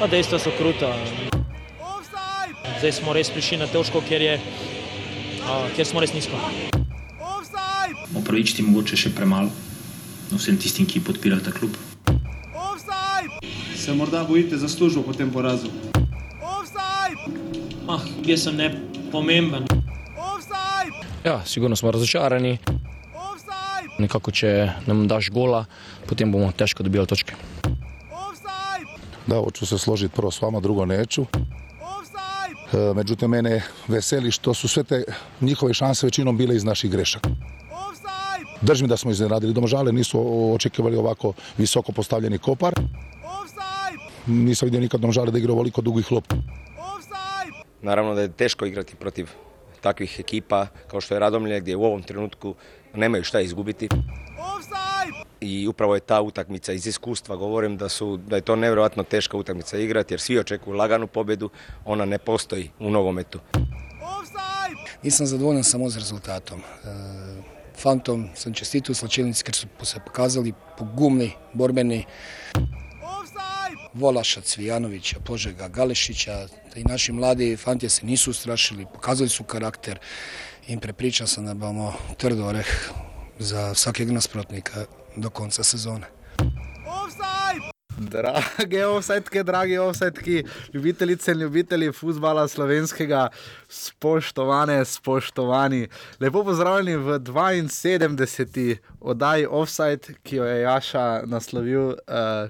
Pa dejstva so kruta. Zdaj smo res prišli na težko, ker, je, a, ker smo res nizko. Opravičiti mogoče še premalo vsem tistim, ki podpirajo ta klub. Se morda bojite za službo po tem porazu? Ah, jaz sem ne pomemben. Ja, sigurno smo razočarani. Nekako, če nam daš gola, potem bomo težko dobili točke. Da, hoću se složiti prvo s vama, drugo neću. E, Međutim, mene veseli što su sve te njihove šanse većinom bile iz naših grešaka. Držim da smo iznenadili Domžale, nisu očekivali ovako visoko postavljeni kopar. Nisam vidio nikad Domžale da igra ovoliko dugih lopti. Naravno da je teško igrati protiv takvih ekipa kao što je Radomlje gdje u ovom trenutku nemaju šta izgubiti. I upravo je ta utakmica iz iskustva govorim da, su, da je to nevjerojatno teška utakmica igrati jer svi očekuju laganu pobjedu, ona ne postoji u nogometu. Nisam zadovoljan samo z rezultatom. E, Fantom sam čestitao slačelnici ker su se pokazali pogumni, borbeni. Volaša, Cvijanovića, Požega, Galešića i naši mladi fanti se nisu ustrašili, pokazali su karakter i prepričan sam da bomo trdo oreh za svakog nasprotnika do konca sezone. Drage offsetke, dragi offsetki, ljubitelice in ljubitelji futbola slovenskega, spoštovane, spoštovani. Lepo pozdravljeni v 72. oddaji Offside, ki jo je Jaša naslovil uh,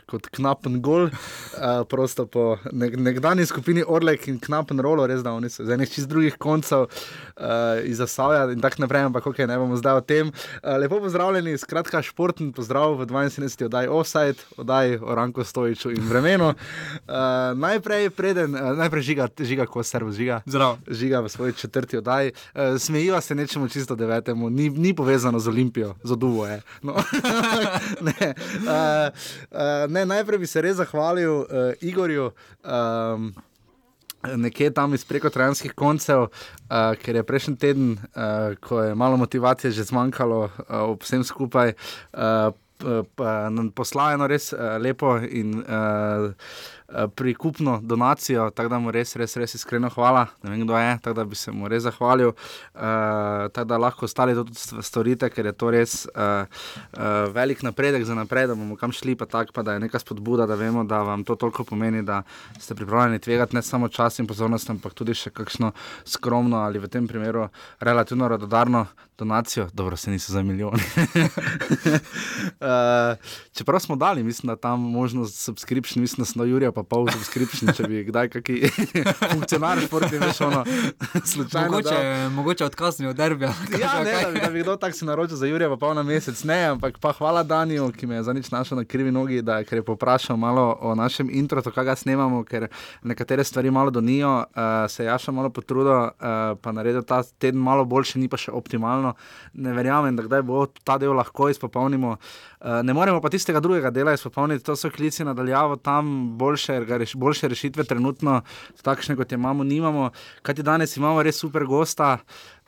kot knapen gol, uh, prosto po nek nekdani skupini Orlek in knapen rolo, res da oni so z enih čist drugih koncev uh, iz Zasavja in tako naprej, ampak ok, ne bomo zdaj o tem. Uh, lepo pozdravljeni, skratka, športni pozdrav v 72. oddaji Offside, oddaji o Ranku Stojiču in vremenu. Uh, najprej, preden, uh, najprej žiga, žiga, ko servo žiga. Zdrav. Žiga v svoji četrti oddaji. Uh, smejiva se nečemu čisto devetemu, ni, ni povezano z Olimpijo, z Oduvo je. No. ne, uh, uh, ne, najprej bi se res zahvalil uh, Igorju. Um, Nekje tam iz preko trajanskih koncev, uh, ker je prejšnji teden, uh, ko je malo motivacije že zmanjkalo uh, vsem skupaj, uh, poslal eno res uh, lepo in uh, prikupno donacijo, tako da mu res, res, res iskreno hvala. Ne vem, kdo je, tako da bi se mu res zahvalil, uh, tako da lahko ostali to tudi storite, ker je to res uh, uh, velik napredek za naprej, da bomo kam šli, pa tako, pa da je neka spodbuda, da vemo, da vam to toliko pomeni, da ste pripravljeni tvegati ne samo čas in pozornost, ampak tudi še kakšno skromno ali v tem primeru relativno radodarno donacijo, dobro, se niso za milijoni. uh, čeprav smo dali, mislim, da tam možnost subscription, mislim, da smo Jurija pa pol subscription, če bi kdaj kaki funkcionar športni veš ono slučajno. Mogoče, dal. mogoče odkazni od derbija. Ja, ne, da, bi, da bi kdo tak se naročil za Jurija pa pol na mesec, ne, ampak pa hvala Daniju, ki me je za nič našel na krivi nogi, da je poprašal malo o našem intro, to kaj ga snemamo, ker nekatere stvari malo donijo, uh, se Jaša malo potrudil, uh, pa naredil ta teden malo boljši, ni pa še optimalno. Ne verjamem, da kdaj bo ta del lahko izpopolnimo. Uh, ne moremo pa tistega drugega dela izpopolniti, to so klici nadaljavo, tam boljše, reš, boljše rešitve, trenutno takšne kot je imamo, nimamo. Kaj ti danes imamo, res super gosta.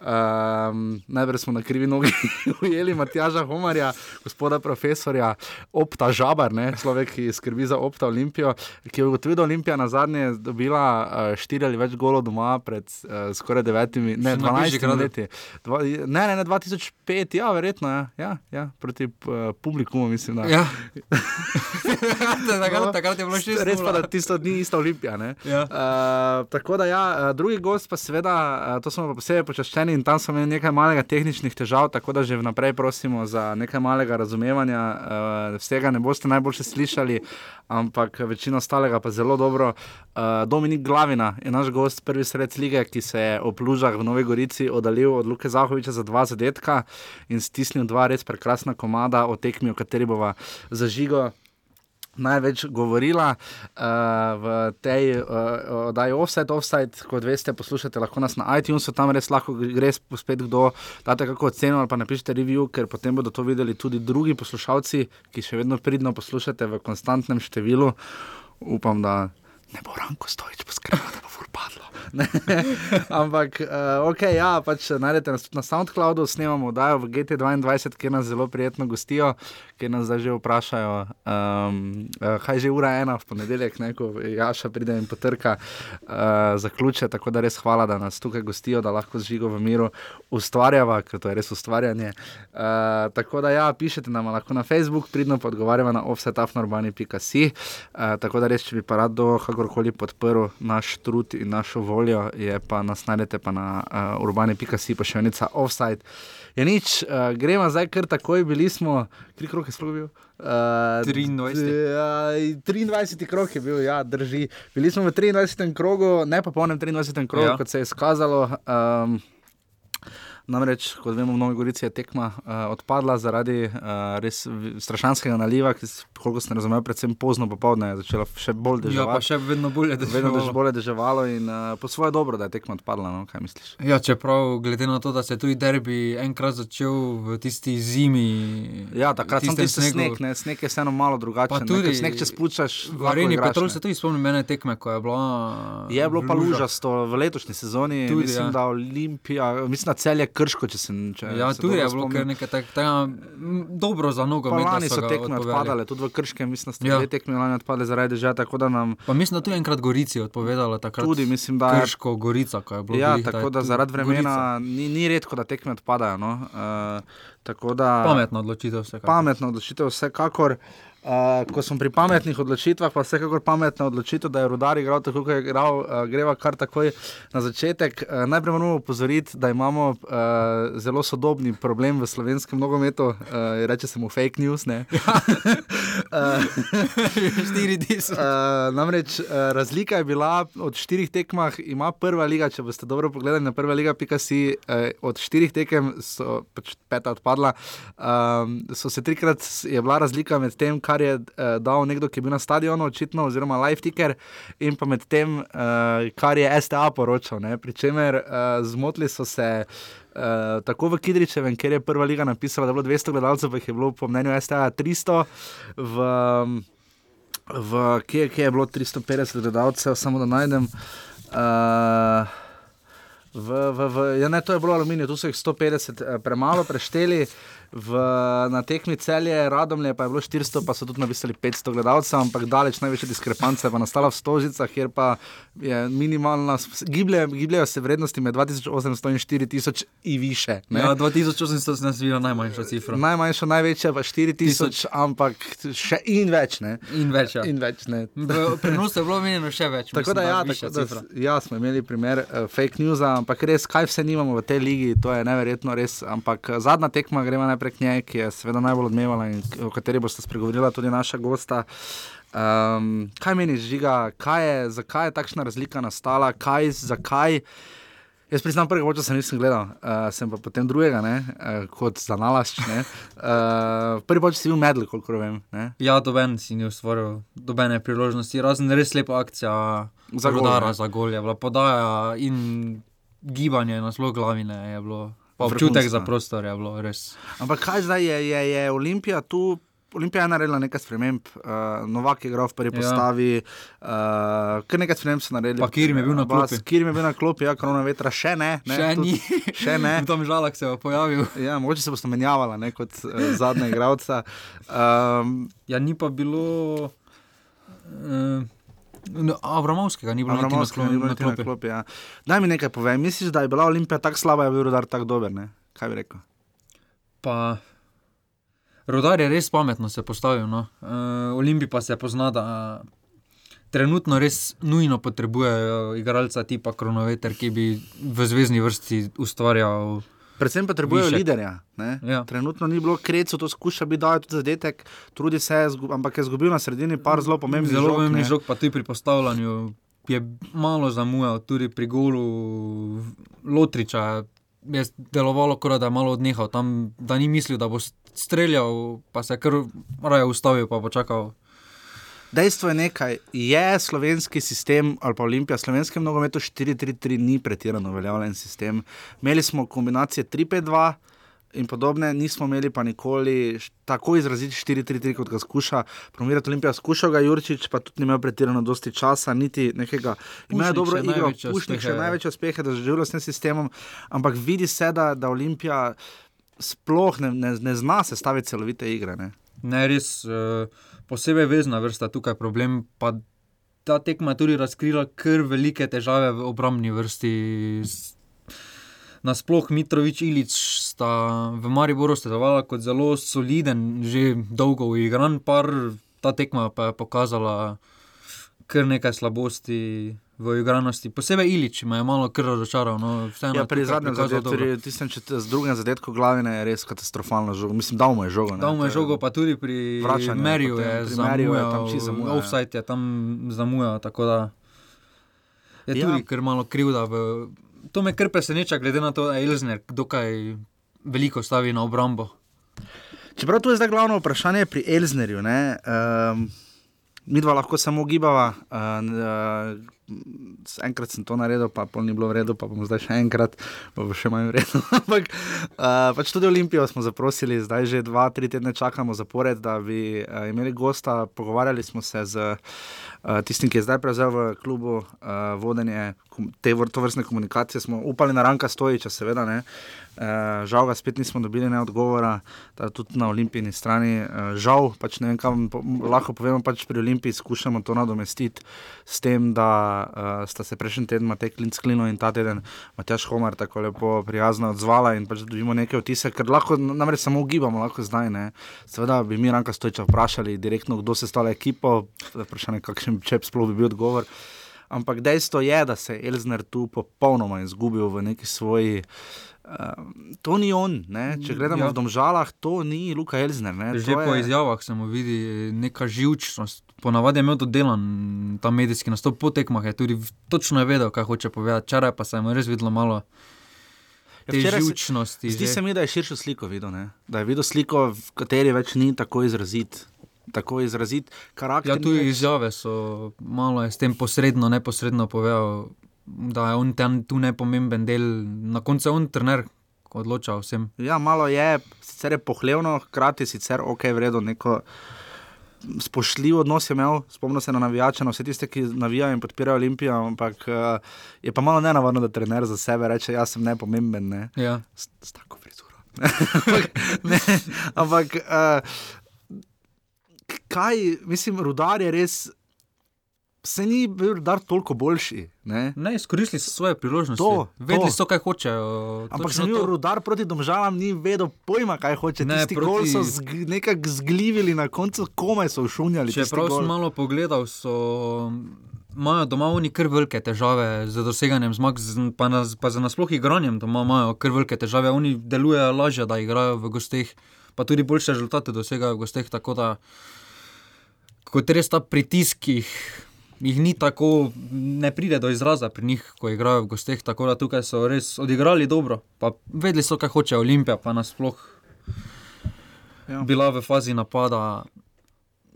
Um, najprej smo na krivi nogi ujeli Matjaža Homarja, gospoda profesorja, opta žabar, ne? človek, ki skrbi za opta Olimpijo, ki je ugotovil, da Olimpija na zadnje dobila uh, štiri ali več golov doma pred uh, skoraj devetimi, ne, dvanajstimi leti. Dva, ne, ne, ne, 2005, ja, verjetno, ja, ja, ja proti uh, publikumu, mislim. Da. Ja. takrat, takrat je bilo še res. Res pa, da tisto ni ista Olimpija. Ja. Uh, tako da, ja, drugi gost pa seveda, uh, to smo pa posebej počaščeni in tam smo imeli nekaj malega tehničnih težav, tako da že vnaprej prosimo za nekaj malega razumevanja. Uh, vsega ne boste najboljše slišali, ampak večino ostalega pa zelo dobro. Uh, Dominik Glavina je naš gost, prvi sred lige, ki se je ob Lužah v Novi Gorici oddaljil od Luke Zahoviča za dva zadetka in stisnil dva res prekrasna komada o tekmi, o kateri bova zažigo največ govorila uh, v tej uh, oddaji Offside. Offside, kot veste, poslušate lahko nas na iTunesu, tam res lahko gre spet kdo, date kako oceno ali pa napišite review, ker potem bodo to videli tudi drugi poslušalci, ki še vedno pridno poslušate v konstantnem številu. Upam, da ne bo Ranko Stojič poskrbel, da bo furpadlo. Ampak, uh, ok, ja, pač najdete nas tudi na SoundCloudu, snemamo oddajo v GT2, kjer nas zelo prijetno gostijo, kjer nas zdaj že vprašajo, um, uh, kaj že ura ena v ponedeljek, neko Jaša pride in potrka uh, zaključe. Tako da res hvala, da nas tukaj gostijo, da lahko z žigo v miru ustvarjava, ker to je res ustvarjanje. Uh, tako da ja, pišete nam lahko na Facebook, pridno pa odgovarjava na offsetafnorbani.com. Uh, tako da res, če bi pa rad do kakorkoli podprl naš trud in našo voljo, je pa nas najdete pa na uh, urbani.si, pa še enica offside. Je nič, uh, gremo zdaj kar takoj, bili smo, kri krok je sploh bil. Uh, 23. Uh, 23. krok je bil, ja, drži. Bili smo v 23. krogu, ne pa polnem 23. krogu, ja. kot se je izkazalo. Um, Namreč, kot vemo, v Novi Gorici je tekma uh, odpadla zaradi uh, res strašanskega naliva, ki se, koliko sem razumel, predvsem pozno popoldne je začelo še bolj deževati. Ja, pa še vedno bolje deževalo. Vedno bolje deževalo in uh, po svoje dobro, da je tekma odpadla. No? Kaj misliš? Ja, čeprav glede na to, da se je tudi derbi enkrat začel v tisti zimi. Ja, takrat sem tisti sneg, ne? sneg je vseeno malo drugačen. Tudi sneg, če spuščaš. V areni Petrol se tudi spomnim mene tekme, ko je bila. Je bilo pa lužasto v letošnji sezoni. Tudi, mislim, ja. da Olimpija, mislim, da celje krško, če sem. Če ja, tudi je bilo kar nekaj takega dobro za nogo. Lani so tekme odpadale, tudi v krškem, mislim, da so ja. dve tekme lani odpadle zaradi dežja. Nam... Pa mislim, da tudi enkrat Gorici odpovedala takrat. Tudi mislim, da je. Krško, Gorica, ko je bilo. Ja, glih, tako da, da zaradi vremena ni, ni redko, da tekme odpadajo. No? Uh, da... Pametna odločitev vsekakor. Pametna odločitev vsekakor. Uh, ko smo pri pametnih odločitvah, pa vsekakor pametna odločitev, da je rudar igral tako, kot je igral, uh, greva kar takoj na začetek. Uh, najprej moramo upozoriti, da imamo uh, zelo sodobni problem v slovenskem nogometu, uh, reče se mu fake news. Štiri tisoč. Namreč uh, razlika je bila od štirih tekmah, ima prva liga, če boste dobro pogledali na prva liga, pika si uh, od štirih tekem, so pač peta odpadla, um, so se trikrat, je bila razlika med tem, kar je uh, dal nekdo, ki je bil na stadionu, očitno, oziroma live ticker, in pa med tem, uh, kar je STA poročal. Pričemer, uh, zmotili so se. Uh, tako v Kidričevem, kjer je prva liga napisala, da je bilo 200 gledalcev, jih je bilo po mnenju STA 300, v, v kje, kje je bilo 350 gledalcev, samo da najdem. Uh, v, v, v, ja, ne, to je bilo aluminij, tu so jih 150 premalo prešteli v, na tekmi celje, radomlje pa je bilo 400, pa so tudi napisali 500 gledalcev, ampak daleč največja diskrepanca je pa nastala v Stožicah, kjer pa je minimalna, gibljajo se vrednosti med 2800 in 4000 in više. Ne? Ja, 2800 se nas vidi najmanjša cifra. Najmanjša, največja pa 4000, ampak še in več. Ne? In več. Ja. In več Prenos je bilo menjeno še več. Tako da, ja, tako, da ja, smo imeli primer uh, fake news, ampak res, kaj vse nimamo v tej ligi, to je neverjetno res. Ampak zadnja tekma gremo najprej prek nje, ki je seveda najbolj odmevala in o kateri boste spregovorila tudi naša gosta. Um, kaj meniš, žiga, kaj je, zakaj je takšna razlika nastala, kaj, zakaj? Jaz priznam, prvega oča sem nisem gledal, uh, sem pa potem drugega, ne, uh, kot za nalašč. Uh, prvi oče si bil medl, koliko vem. Ne? Ja, doben si ni ustvaril, dobene priložnosti, razen res lepa akcija za gol. Za gol je bila podaja in gibanje na zelo glavine je bilo. Občutek za prostor je bilo res. Ampak kaj zdaj je, je, je Olimpija tu? Olimpija je naredila nekaj sprememb, uh, Novak je igral v prvi ja. postavi, uh, kar nekaj sprememb so naredili. Kirim je bil na klopi. Kirim je bil na klopi, ja, korona vetra še ne. ne še ni. Še ne. Tam žalak se je pojavil. Ja, mogoče se bo menjavala ne, kot uh, zadnja igralca. Um, ja, ni pa bilo. Uh, No, Avramovskega ni bilo na klopi. Na klopi. ja. Daj mi nekaj povej. Misliš, da je bila Olimpija tako slaba, je bil rodar tako dober? Ne? Kaj bi rekel? Pa, rodar je res pametno se postavil. No. Uh, Olimpij pa se pozna, da trenutno res nujno potrebujejo igralca tipa Kronoveter, ki bi v zvezdni vrsti ustvarjal. Predvsem potrebujejo liderja. Ja. Trenutno ni bilo krecu, to skuša biti dal tudi zadetek, trudi se, ampak je izgubil na sredini par zelo pomembnih žog. Zelo pomembnih žog, pa tudi pri postavljanju je malo zamujal, tudi pri golu Lotriča. Je delovalo, kot da je malo odnehal, tam, da ni mislil, da bo streljal, pa se je kar raje ustavil, pa počakal. Dejstvo je nekaj, je slovenski sistem ali pa Olimpija, slovenski nogomet 4-3-3 ni pretirano uveljavljen sistem. Imeli smo kombinacije 3-5-2. in podobne, nismo imeli pa nikoli tako izraziti 4-3-3, kot ga skuša promovirati Olimpija. Skušal ga Jurčič, pa tudi ni imel pretirano dosti časa, niti nekega. Imajo Pušnik dobro igro, Pušnik še največje uspehe, da zaživlja s tem sistemom, ampak vidi se, da, da Olimpija sploh ne, ne, ne zna sestaviti celovite igre. Ne? Ne, res uh, posebej vezna vrsta tukaj problem. Pa ta tekma je tudi razkrila kar velike težave v obrambni vrsti. Nasploh Mitrovič in Ilič sta v Mariboru stedovala kot zelo soliden, že dolgo uigran par, ta tekma pa je pokazala kar nekaj slabosti v igranosti. Posebej Ilič me je malo kar razočaral. No, Ja, pri zadnjem zadetku, tistem z drugim zadetku glavine je res katastrofalno žogo. Mislim, dal mu je žogo. ne, Dal mu je žogo, pa tudi pri Vračanju potem, je je tam zamujal, čisto zamujal, ja. offside je tam zamujal, tako da je Ja. tudi kar malo krivda. V... To me kar preseneča, glede na to, da je Elzner dokaj veliko stavi na obrambo. Čeprav tu je zdaj glavno vprašanje pri Elznerju. Um, mi dva lahko samo gibava. Uh, uh, enkrat sem to naredil, pa pol ni bilo v redu, pa bom zdaj še enkrat, pa bo še manj v redu. Ampak uh, pač tudi Olimpijo smo zaprosili, zdaj že dva, tri tedne čakamo zapored, da bi uh, imeli gosta. Pogovarjali smo se z uh, tistim, ki je zdaj prevzel v klubu uh, vodenje te vr- tovrstne komunikacije. Smo upali na Ranka Stojiča, seveda ne. Uh, žal ga spet nismo dobili ne odgovora, tudi na olimpijski strani. Uh, žal, pač ne vem, kam po, lahko povemo, pač pri Olimpiji skušamo to nadomestiti s tem, da uh, sta se prejšnji teden Matej Klinc Klino in ta teden Matjaš Homar tako lepo prijazno odzvala in pač dobimo neke vtise, ker lahko namreč samo ugibamo, lahko zdaj ne. Seveda bi mi Ranka Stojča vprašali direktno, kdo se stala ekipo, vprašanje, kakšen čep sploh bi bil odgovor. Ampak dejstvo je, da se je Elzner tu popolnoma izgubil v neki svoji. Uh, to ni on, ne? če gledamo Ja. v domžalah, to ni Luka. Ne? Že to po je- izjavah se mu vidi neka živčnost. Ponavadi je imel to delan, ta medijski nastop po tekmah, je tudi točno je vedel, kaj hoče povedati. Včeraj pa se je mu res videlo malo Ja, včeraj se- živčnosti. Zdi že. se mi, da je širšo sliko videl, ne? da je videl sliko, v kateri več ni tako izrazit. Tako izrazit karakter. Ja, tudi izjave so malo s tem posredno, neposredno povedal, da je on tam tu nepomemben del, na koncu je on trener, ko odloča o vsem. Ja, malo je, sicer je pohlevno, hkrati sicer ok, vredno neko. Spoštljiv odnos je imel, spomnim se na navijače, na vse tiste, ki navijajo in podpirajo Olimpijo, ampak uh, je pa malo nenavadno, da trener za sebe reče: Jaz sem nepomemben. Ne? Ja. S, s tako frizuro. ampak, ne, ampak uh, kaj, mislim, rudar je res. Se ni bil rudar toliko boljši. Ne? Ne, izkoristili so svoje priložnosti. To, Vedeli to. so, kaj hočejo. Ampak sem bil rudar proti domžalam, ni vedel pojma, kaj hoče. Ne, Tisti proti- gol so zg nekako zglivili, na koncu komaj so ušunjali. Če prav sem malo pogledal, so. Imajo doma oni kar velike težave z doseganjem zmag, pa, na, pa za nasploh igranjem doma imajo kar velike težave. Oni delujejo lažje, da igrajo v gosteh, pa tudi boljše rezultate dosegajo v gosteh. Tako da, kot res ta pritisk jih, jih ni tako, ne pride do izraza pri njih, ko igrajo v gosteh. Tako da tukaj so res odigrali dobro, pa vedeli so, kaj hoče Olimpija, pa nasploh Ja. bila v fazi napada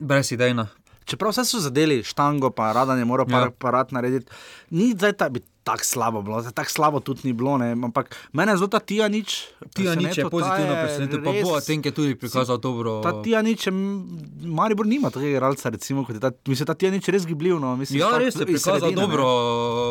brezidejna. Čeprav vse so zadeli štango, pa radanje mora Ja. ja. parat narediti, ni zdaj ta bi tako slabo bilo, tako slabo tudi ni bilo. Ne? Ampak mene je zelo ta Tija nič. Tija nič je pozitivno presenetil, pa bo Atenke tudi prikazal dobro. Ta Tija nič, je, Maribor nima takega igralca, recimo, kot je ta, mislim, ta Tija nič res gibljiv. No, mislim, Ja, res je prikazal sredine, ne. dobro,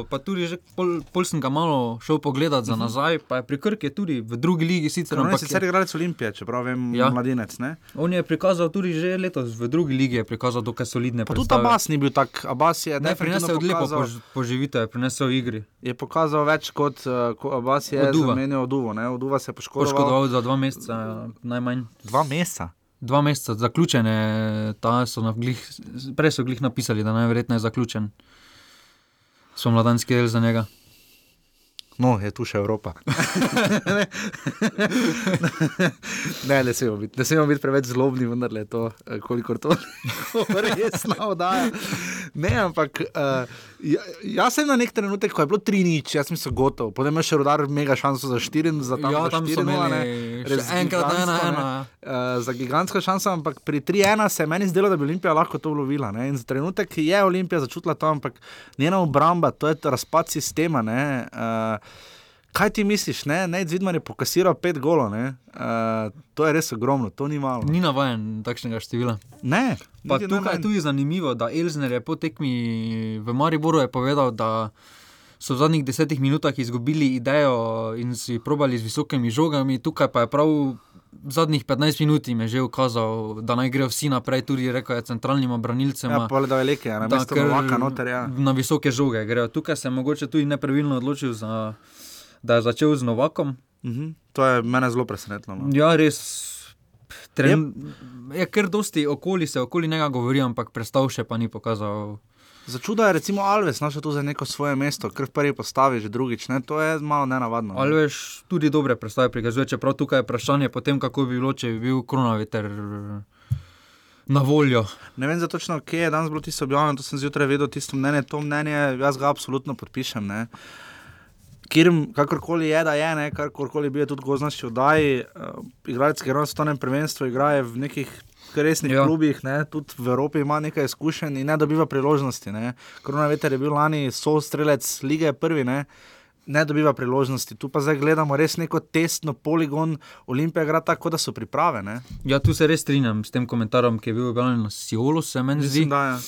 pa tudi že pol, pol sem ga malo šel pogledat za nazaj, pa je pri Krki tudi v drugi ligi sicer. Je Ampak sicer je, igralec Olimpije, čeprav vem, Ja. mladinec. Ne? on je prikazal tudi že letos v drugi ligi, je prikazal dokaj solidne Pa tudi predstave. Abbas ni bil tak, Abbas je Ne, prinesel definitivno lepo poživitev, je prinesel igri. Je pokazal več kot uh, Abbas je zamenjal Oduvo. Ne? Oduva se je poškodoval. Poškodoval za dva meseca, najmanj. Dva meseca. Dva meseca zaključene, ta so na glih, prej so glih napisali, da najverjetneje je zaključen. So mladanski del za njega. No, je tu še Evropa. ne, ne smemo biti, ne smemo biti preveč zlobni, vendar je to, eh, kolikor to resno oddaja. Ne, ampak uh, ja, jaz sem na nek trenutek, ko je bilo 3 nič, jaz sem se gotov, potem je še rodar mega šanso za 4, za tam, Ja, tam so 4 imeli še enkrat gigantsko, ena, ne. ena. Uh, za gigantsko šanso, ampak pri 3-1 se je meni zdelo, da bi Olimpija lahko to ulovila. Ne? In za trenutek je Olimpija začutila to, ampak njena obramba, to je razpad sistema. ne, Uh, Kaj ti misliš, ne, ne, Zidmar je pokasiral pet golov, uh, to je res ogromno, to ni malo. Ni navaden takšnega števila. Ne, pa tukaj je tudi zanimivo, da Elzner je po tekmi v Mariboru povedal, da so v zadnjih desetih minutah izgubili idejo in si probali z visokimi žogami, tukaj pa je prav. Zadnjih 15 minut jim je že ukazal, da naj grejo vsi naprej, tudi rekel je centralnim obranilcem. Ja, pole, da je leke, ja, da, ker, noter, ja. Na visoke žoge grejo. Tukaj se je mogoče tudi nepravilno odločil za da je začel z Novakom. Mhm. To je mene zelo presenetilo. No. Ja, res. Tren... Je ja, kar dosti okoli se okoli njega govori, ampak predstav še pa ni pokazal. Začuda je, recimo, Alves našel tu za neko svoje mesto, ker prvi postavi že drugič. Ne? To je malo nenavadno. Ne? Alves tudi dobre predstave prikazuje, čeprav tukaj je vprašanje potem, kako bi bilo, če bi bil kronaviter. Na voljo. Ne vem, točno, kje je danes bilo tisto objavljeno, to sem zjutraj vedel, tisto mnenje, to mnenje, jaz ga absolutno podpišem. Ne? kjer, kakorkoli je, da je, ne, kakorkoli bi je tudi goznaščil, da je uh, igralec, ki je na svetovnem prvenstvu, igra v nekih resnih ja. klubih, ne, tudi v Evropi ima nekaj izkušenj in ne dobiva priložnosti. Korona veter je bil lani so strelec lige prvi. Ne. Ne dobiva priložnosti, tu pa zdaj gledamo res neko testno poligon, Olimpija igra tako, da so pripravljene. Ja, tu se res strinjam s tem komentarjem, ki je bil objavljen na Sijolu, se meni zdi. Da, ja.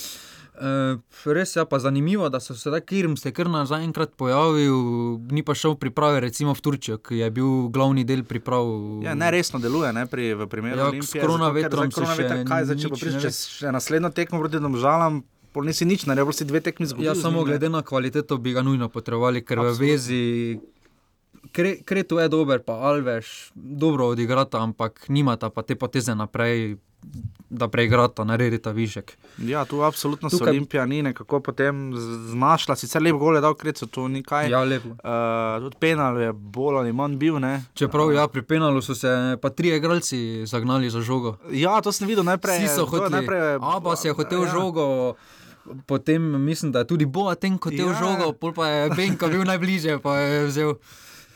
Uh, res je pa zanimivo, da so se Kirm se kar naenkrat pojavil, ni pa šel priprave, recimo v Turčijo, ki je bil glavni del priprav. Ja, ne resno deluje, ne pri, primeru ja, Olimpije. Korona vetrom, korona veter, kaj zdaj, če bo prišel še naslednjo tekmo proti domžalam. Nisi nič, ne bi si dve tekmi zgodili. Ja, samo glede na kvaliteto bi ga nujno potrebovali, ker Absolutno. v vezi. Kreto je dober, pa Alveš dobro odigrata, ampak nimata pa te poteze naprej, da preigrata, naredita višek. Ja, tu absolutno Tukaj... se Olimpija ni nekako potem znašla, sicer lepo gole dal kreco, tu ni kaj. Ja, lepo. Uh, tudi penal je bolj ali manj bil, ne. Čeprav, ja, pri penalu so se pa tri igralci zagnali za žogo. Ja, to sem videl najprej. Vsi so hoteli. Najprej... Abas je hotel ja. žogo. Potem mislim, da je tudi Boaten hotel ja. žogo, pol pa je Benko bil najbližje, pa je vzel.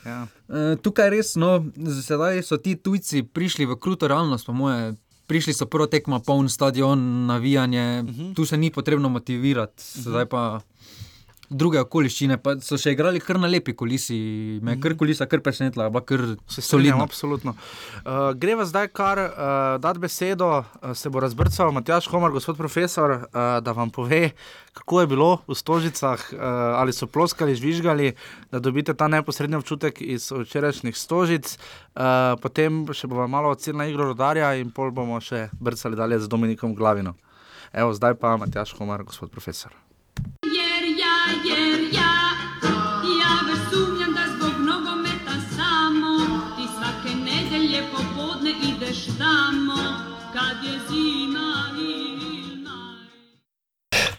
Ja. Uh, tukaj res, no, zdaj so ti tujci prišli v kruto realnost, po moje. Prišli so prvo tekmo, poln stadion, navijanje, uh mhm. -huh. tu se ni potrebno motivirati, uh -huh. zdaj pa druge okoliščine, pa so še igrali kar na lepi kulisi, me kar kulisa kar presenetila, pa kar se solidno. Absolutno. Uh, greva zdaj kar uh, dati besedo, uh, se bo razbrcal Matjaš Homar, gospod profesor, uh, da vam pove, kako je bilo v stožicah, uh, ali so ploskali, žvižgali, da dobite ta neposredni občutek iz včerajšnjih stožic. Uh, potem še bomo malo ocenili na igro rodarja in pol bomo še brcali dalje z Dominikom Glavino. Evo, zdaj pa Matjaš Homar, gospod profesor.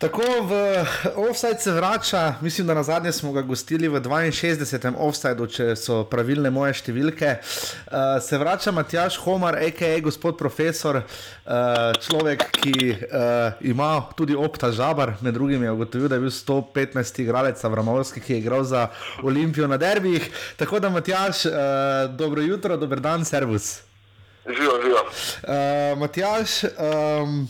Tako v offside se vrača, mislim, da na zadnje smo ga gostili v 62. offsideu, če so pravilne moje številke. Uh, se vrača Matjaš Homar, a.k.a. gospod profesor, uh, človek, ki uh, ima tudi opta žabar, med drugim je ugotovil, da je bil 115 igralec Avramovski, ki je igral za Olimpijo na derbih. Tako da, Matjaš, uh, dobro jutro, dober dan, servus. Živijo, živijo. Uh, Matjaš. Um,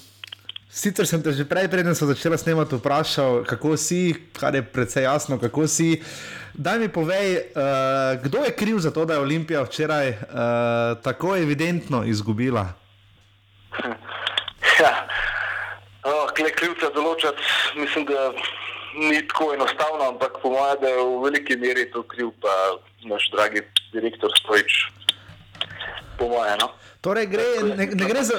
Sicer sem te že prej, preden sem začela snemati, vprašal, kako si, kar je precej jasno, kako si. Daj mi povej, uh, kdo je kriv za to, da je Olimpija včeraj uh, tako evidentno izgubila? Ja, oh, krivca določati, mislim, da ni tako enostavno, ampak po mojem, da je v veliki meri to kriv pa naš dragi direktor Stojič. Po mojem. No? Torej, gre, ne, ne gre za.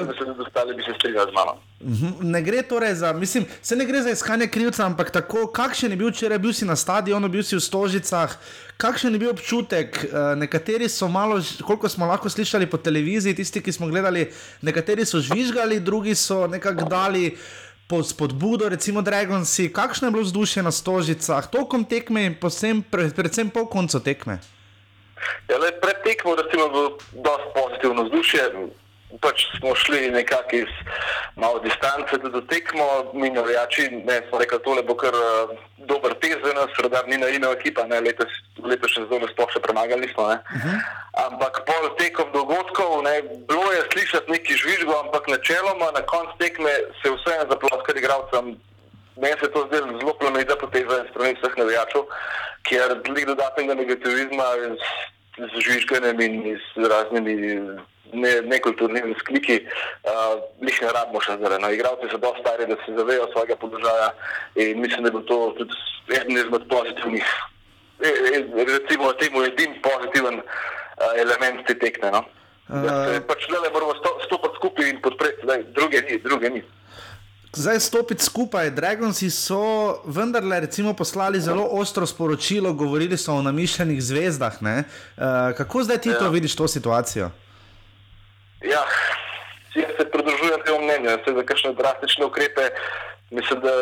Mhm, ne gre torej za, mislim, se ne gre za iskanje krivca, ampak tako, kakšen je bil včeraj, bil si na stadionu, bil si v Stožicah, kakšen je bil občutek. Uh, nekateri so malo, koliko smo lahko slišali po televiziji, tisti, ki smo gledali, nekateri so žvižgali, drugi so nekako dali. Po spodbudo, recimo, Dragonsi, kakšno je bilo vzdušje na Stožicah, tokom tekme in predvsem po koncu tekme. Ja, le, pred tekmo je bilo dosti pozitivno vzdušje. Pač smo šli nekako iz malo distance do tekmo, mi navijači, ne smo rekli, da bo kar uh, dober test za nas, rodar ni naivna ekipa, ne letos, še zelo sploh še premagali smo. Uh mhm. -huh. Ampak pol tekom dogodkov, ne, bilo je slišati neki žvižgo, ampak načeloma na koncu tekme se vseeno zaploskali igralcem meni se to zdelo zelo plemenita poteza in strani vseh navijačev, ker dlik dodatnega negativizma z, z žvižganjem in z raznimi ne, nekulturnimi skliki, uh, jih ne rabimo še zdaj. No, igravci so dosti stari, da se zavejo svojega položaja in mislim, da bo to tudi eden izmed pozitivnih, e, e, recimo temu edin pozitiven uh, element te tekme. No. Uh, pač le moramo stopiti skupaj in podpreti, da druge ni, druge ni. Zdaj stopiti skupaj, Dragonsi so vendarle recimo, poslali zelo ostro sporočilo, govorili so o namišljenih zvezdah. Uh, kako zdaj ti ja. to vidiš, to situacijo? Ja, jaz se pridružujem temu mnenju, da se za kakšne drastične ukrepe mislim, da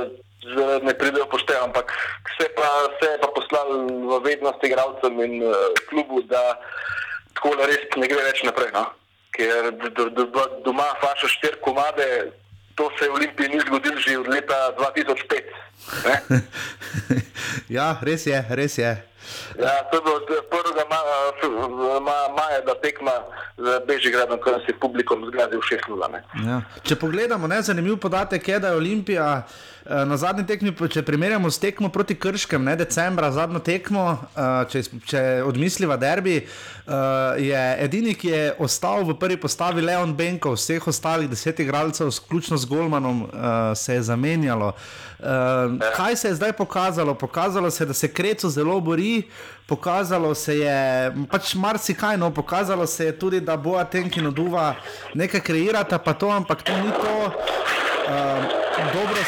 ne pridejo pošteno, ampak se pa, se pa poslali v vednost igralcem in uh, klubu, da tako res ne gre več naprej. No? Ker do, do, do, doma faša štiri komade, to se v Olimpiji ni zgodilo že od leta 2005. ja, res je, res je. Ja, to je bilo 1. maja, maja, da tekma z Bežigradom, ko se je publikom zgradil še šlo. Ja. Če pogledamo, ne, zanimiv podatek je, da je Olimpija na zadnji tekmi, če primerjamo s tekmo proti Krškem, ne decembra, zadnjo tekmo, če, če odmisliva derbi, je edini, ki je ostal v prvi postavi Leon Benko, vseh ostalih deset igralcev, vključno z Golmanom, se je zamenjalo. Kaj se je zdaj pokazalo? Pokazalo se je, da se Kreco zelo bori, pokazalo se je pač marsikaj, no, pokazalo se je tudi, da bo Atenki in Oduva nekaj kreirata, pa to, ampak to ni to. Uh, dobro,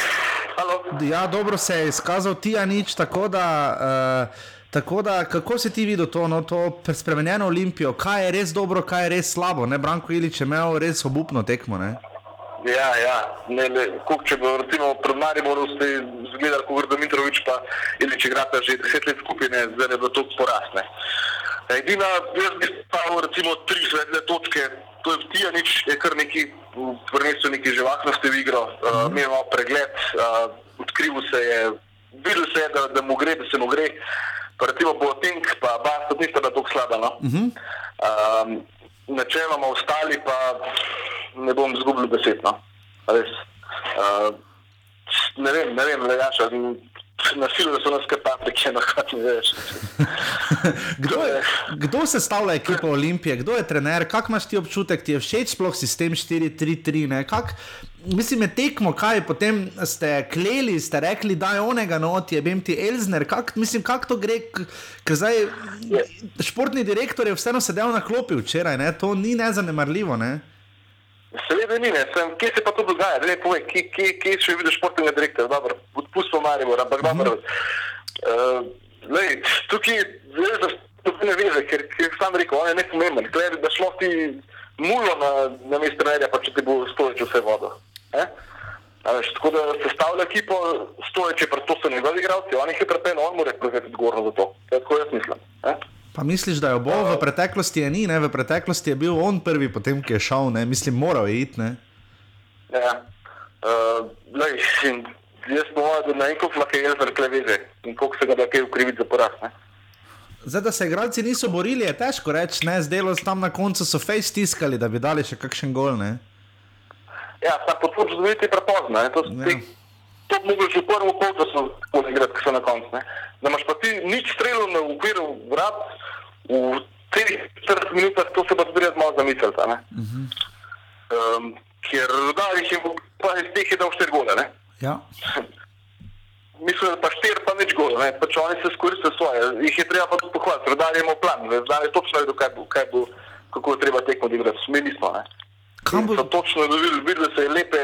ja, dobro se je izkazal ti, a nič, tako da. Uh, Tako da, kako si ti videl to, no, to spremenjeno olimpijo, kaj je res dobro, kaj je res slabo? Ne, Branko Ilič je imel res obupno tekmo. Ne? Ja, ja. Ne, ne. Kuk, če bo recimo pred Mariborom ste zgledali, kot Gordo Mitrovič, pa ili če igrate že deset let skupine, zdaj ne bo to porasne. Edina, jaz bi stavil recimo tri svetle točke, to je Tijanič, je kar neki, prvenstvu neki živahnosti v igro, uh -huh. uh, imel pregled, uh, odkril se je, videl se je, da, da mu gre, da se mu gre, pa recimo Boateng, pa Basta, nista da tako slaba, no. Uh -huh. um, načeloma ostali pa ne bom zgubil besed. No. Uh, ne vem, ne vem, le jaša. Na silu, da so nas kar paprike, na ne veš. kdo, kdo se stavlja ekipo Olimpije, kdo je trener, kak imaš ti občutek, ti je všeč sploh sistem 4-3-3? Mislim, je tekmo, kaj potem ste kleli, ste rekli, da je onega not, je bil ti Elzner. Kak, mislim, kako to gre, ker zdaj športni direktor je vseeno sedel na klopi včeraj, ne? to ni nezanemarljivo. Ne? Seveda ni, Sem, kje se pa to dogaja? Ne, povej, kje, kje, kje še vidiš športnega direktorja? Odpustimo Maribor, ampak mm -hmm. dobro. Uh, lej, tukaj je ne veze, ker, ker sam rekel, on je nepomemben. Glede, da šlo ti mulo na, na mesto merja, pa če ti bo stoječ vse vodo. Eh? Veš, tako da se stavlja ekipo, stoječe, pa to so njegovi igralci, on jih je prepeno, on mora prevzeti odgovornost za to. Tako jaz mislim. Eh? Pa misliš, da je bo v preteklosti je ni, ne? v preteklosti je bil on prvi, potem ki je šel, ne? mislim, moral je iti. Ja. Uh, lej, jaz sem povedal, da na enkrat lahko je zelo kleveze in koliko se ga da kaj ukriviti za poraz. Zdaj, da se igralci niso borili, je težko reči, ne, zdelo se tam na koncu so fejs stiskali, da bi dali še kakšen gol. Ne? Ja, ta zvedeti je prepozno. To, ja. To bi mogli že v prvem pol, da so odigrati, ki so na koncu. Da imaš pa ti nič strelov na okviru vrat, v teh 40 minutah to se pa tudi malo zamisliti. Uh -huh. um, ker rodar jih je pa iz teh je dal 4 gole. Ja. Mislim, da pa 4 pa nič gole, pač oni se skoristijo svoje. Jih je treba pa tudi pohvaliti, rodar je imel plan, je točno vedel, kaj bo, kaj bo, kako je treba tekmo odigrati. Mi nismo. Ne? Kam bo? Točno videli, videli je lepe,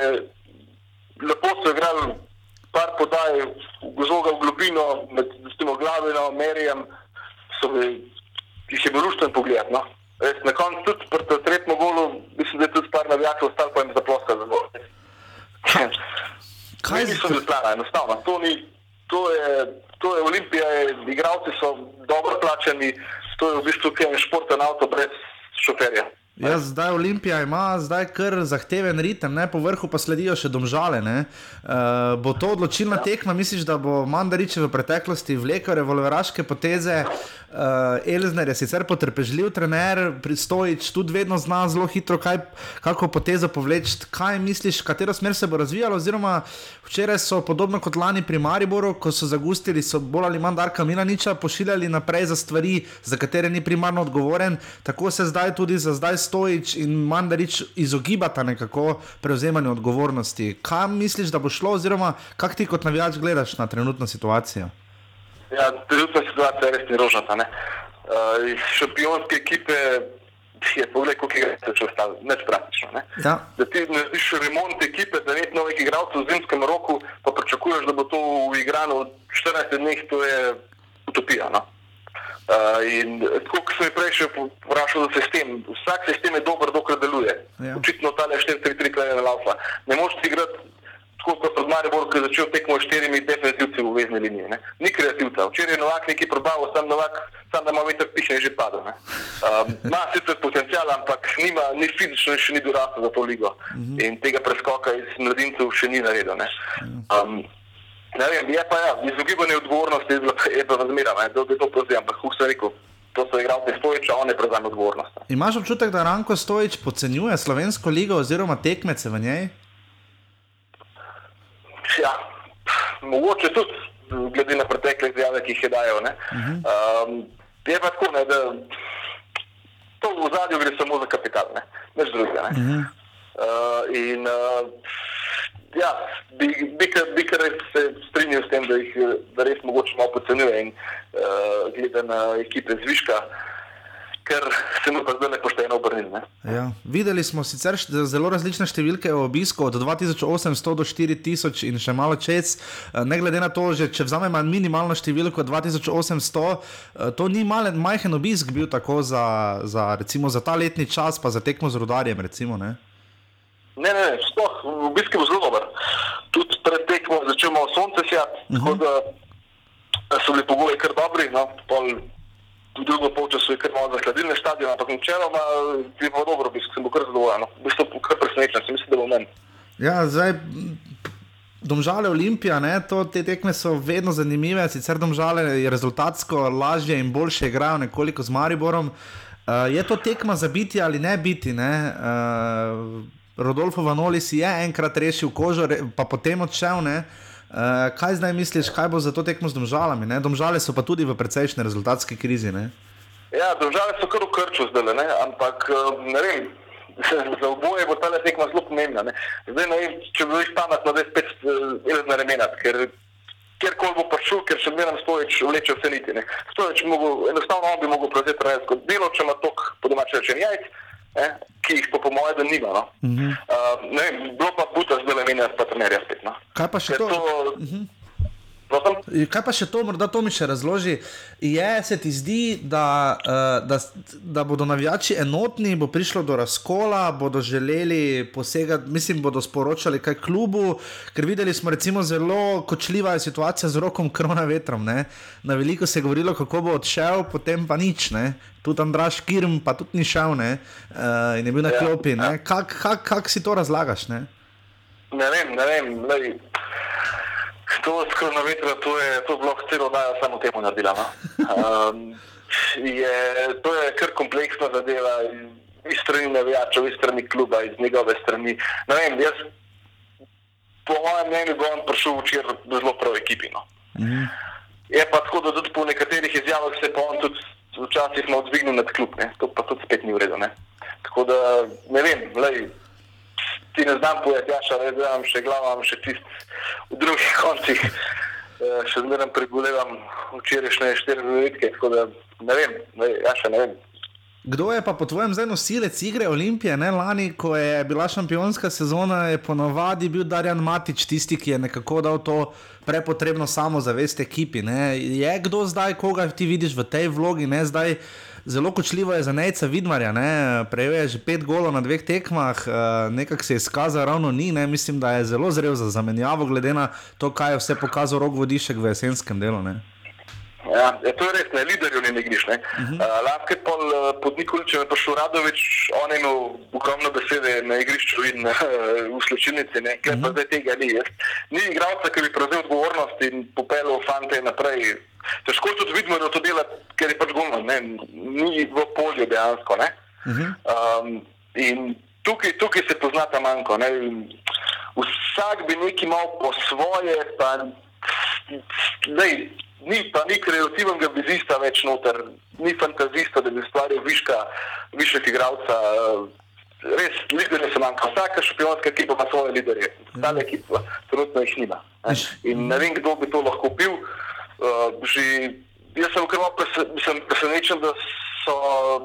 lepo so igrali par podaj, žoga v globino, med temo glavino, merjem, so bili ki še bo rušten pogled. No? Res, na koncu tudi pri tretjem golu, mislim, da je tudi par navijačev ostalo, pa jim zaploska za gol. Kaj je to? Enostavno, to, ni, to, je, to je Olimpija, je, igralci so dobro plačani, to je v bistvu kaj športen avto brez šoferja. Ja, zdaj Olimpija ima zdaj kar zahteven ritem, ne? po vrhu pa sledijo še domžale. Uh, bo to odločilna ja. tekma, misliš, da bo Mandarič v preteklosti vlekel revolveraške poteze? Uh, Elzner je sicer potrpežljiv trener, pristojič tudi vedno zna zelo hitro, kaj, kako potezo povleči. Kaj misliš, katero smer se bo razvijalo? Oziroma, včeraj so podobno kot lani pri Mariboru, ko so zagustili, so bolj ali manj Darka Milaniča pošiljali naprej za stvari, za katere ni primarno odgovoren. Tako se zdaj tudi za zdaj stojič in Mandarič izogibata nekako prevzemanju odgovornosti. Kaj misliš, da bo šlo, oziroma kak ti kot navijač gledaš na trenutno situacijo? Ja, trenutna situacija je res nerožnata. Ne? Uh, iz šampionske ekipe je pogled, koliko je še ostalo, neč praktično. Ne? Ja. Da ti narediš remont ekipe, da net novih igralcev v zimskem roku, pa pričakuješ, da bo to uigrano v 14 dneh, to je utopija. No? Uh, in tako kot sem prej še vprašal za sistem, vsak sistem je dober, dokler deluje. Ja. Očitno ta le 4-3-3 klene na laufa. Ne moreš igrati tako kot pred Mariborom, ki je začel tekmo s štirimi defensivci v vezni liniji. Ne? Ni kreativca. Včeraj je Novak nekaj probal, sam Novak, sam da ima veter piše in že pada. Ima um, sicer potencial, ampak nima, ni fizično še ni dorasel za to ligo. -huh. In tega preskoka iz mladincev še ni naredil. Ne? Um, ne vem, je pa ja, izogibanje odgovornosti je pa razmera, da je to proti, ampak huk se rekel. To so igralci Stojiča, on je prevzel odgovornost. Imaš občutek, da Ranko Stojič podcenjuje slovensko ligo oziroma tekmece v njej? Ja, mogoče tudi, glede na pretekle izjave, ki jih je dajal. Uh -huh. um, je pa tako, ne, da to v zadju gre samo za kapital, ne, neč drugega. Ne. Uh -huh. Uh, in uh, ja, bi, bi, bi kar se strinjal s tem, da jih da res mogoče malo podcenjuje in uh, glede na ekipe zviška. Ker se mu pa zdaj ne pošteno obrnili. Ja. Videli smo sicer zelo različne številke obiskov, od 2800 do 4000 in še malo čez. Ne glede na to, že, če vzamemo minimalno številko 2800, to ni malen, majhen obisk bil tako za, za, recimo, za ta letni čas, pa za tekmo z rodarjem. Recimo, ne? Ne, ne, sploh je bil zelo dober. Tudi pred tekmo začnemo sonce sjati, uh -huh. tako da so bili pogoji kar dobri. No, pol, V drugo polčasu je kar malo za hladilne stadione, ampak načeloma je bilo dobro, obisk sem bil kar zadovoljen. V bistvu kar presenečen, sem mislil, da bo meni. Ja, zdaj, domžale Olimpija, ne, to, te tekme so vedno zanimive, sicer domžale je rezultatsko lažje in boljše igrajo nekoliko z Mariborom. Uh, je to tekma za biti ali ne biti? Ne? Uh, Rodolfo Vanolis je enkrat rešil kožo, pa potem odšel. Ne? Uh, kaj zdaj misliš, kaj bo za to tekmo z domžalami? Ne? Domžale so pa tudi v precejšnji rezultatski krizi. Ne? Ja, domžale so kar v krču zdaj, ne? ampak ne vem. Za oboje bo ta tekma zelo pomembna. Ne? Zdaj, ne če bi bil pametno, da je spet izredno remenat, ker kjerkoli bo prišel, ker še vedno stojič vleče vse niti. Stojič mogo, enostavno on bi mogel prevzeti trenersko delo, če ima tok po domače rečen jajc, eh, ki jih po, po mojem, da nima. No? Uh -huh. uh, ne bilo pa buta zdaj le menjati pa trenerja spet. No? Kaj pa še to? to uh -huh. Kaj pa še to, morda to mi še razloži? Je, se ti zdi, da, da, da bodo navijači enotni, bo prišlo do razkola, bodo želeli posegati, mislim, bodo sporočali kaj klubu, ker videli smo recimo zelo kočljiva situacija z rokom krona vetrom. Ne? Na veliko se je govorilo, kako bo odšel, potem pa nič. Ne? Tudi Andraš Kirm, pa tudi ni šel ne? uh, in je bil na klopi. Ja, ja. Kako kak, kak si to razlagaš? Ne, ne vem, ne vem. Lej. To s kronometrom, to je to bilo celo dajo samo temu naredila. No? Um, je, to je kar kompleksna zadeva iz strani navijačev, iz strani kluba, iz njegove strani. Ne vem, jaz po mojem mnenju bi on prišel včeraj zelo prav ekipi. No? Mm. Je pa tako, da tudi po nekaterih izjavah se pa on tudi včasih malo dvignil nad klub, ne? to pa tudi spet ni v redu. Ne? Tako da ne vem, lej, ti ne znam povedati, ja, še vedno imam še glavo, imam še tist v drugih koncih, uh, še zmeraj pregulevam včerajšnje štiri minutke, tako da ne vem, ne, ja, še ne vem. Kdo je pa po tvojem zdaj nosilec igre Olimpije? Ne? Lani, ko je bila šampionska sezona, je ponovadi bil Darjan Matič tisti, ki je nekako dal to prepotrebno samozavest ekipi. Ne? Je kdo zdaj, koga ti vidiš v tej vlogi? Ne? Zdaj, zelo kočljivo je za Nejca Vidmarja, ne? prejel je že pet golov na dveh tekmah, uh, nekako se je izkazal, ravno ni, ne? mislim, da je zelo zrel za zamenjavo, glede na to, kaj je vse pokazal rok vodišek v jesenskem delu. Ne? Ja, ja, to je res, ne, liderjev ni igriš. Uh -huh. uh, Lanske pol uh, pod Nikoličem je prišel Radovič, on je imel ogromno besede na igrišču in uh, v slčilnici, ker uh -huh. pa zdaj tega ni. Jaz. Ni igralca, ki bi prevzel odgovornost in popeljal fante naprej. Težko tudi vidimo, da to dela, ker je pač gumno, ni v polju dejansko. Uh -huh. um, in tukaj, tukaj se pozna ta manjko. Ne? Vsak bi nekaj imel po svoje, pa ne ni pa ni kreativnega vizista več noter, ni fantazista, da bi stvaril viška, višek igralca. Res, lideri se manjka. Vsaka šampionska ekipa ima svoje lidere, ostale ekipe trenutno jih nima. In ne vem, kdo bi to lahko bil. Uh, že, jaz sem kar malo presenečen, da so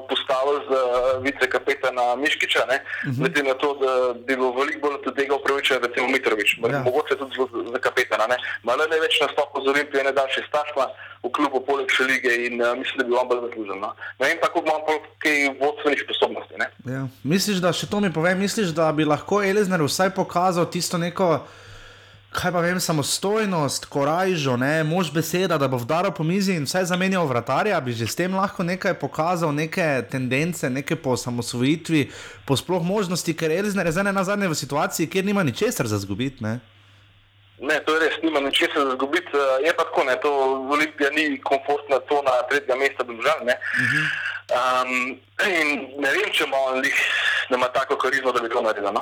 postavili za vicekapetana Miškiča, ne uh -huh. glede na to, da bi bilo veliko bolj od tega upravičeno, recimo Mitrovič, ja. mogoče tudi za kapetana. Ne. Malo ne več nastopa z Olimpijo, ne daljši stašma v klubu poleg še lige in uh, mislim, da bi on bolj zaslužen. No. Ne vem pa, koliko imam kaj vodstvenih sposobnosti. Ja. Misliš, da še to mi pove, misliš, da bi lahko Elizner vsaj pokazal tisto neko kaj pa vem, samostojnost, korajžo, ne, mož beseda, da bo vdaral po mizi in vse zamenjal vratarja, bi že s tem lahko nekaj pokazal, neke tendence, neke po samosvojitvi, po sploh možnosti, ker je res ne na zadnje v situaciji, kjer nima ničesar za zgubiti. Ne? ne, to je res, nima ničesar za zgubiti. Je pa tako, ne, to Olimpija ni komfortna cona tretjega mesta, držav. Uh -huh. um, ne vem, če ima on lih, da ima tako karizmo, da bi to naredil. No?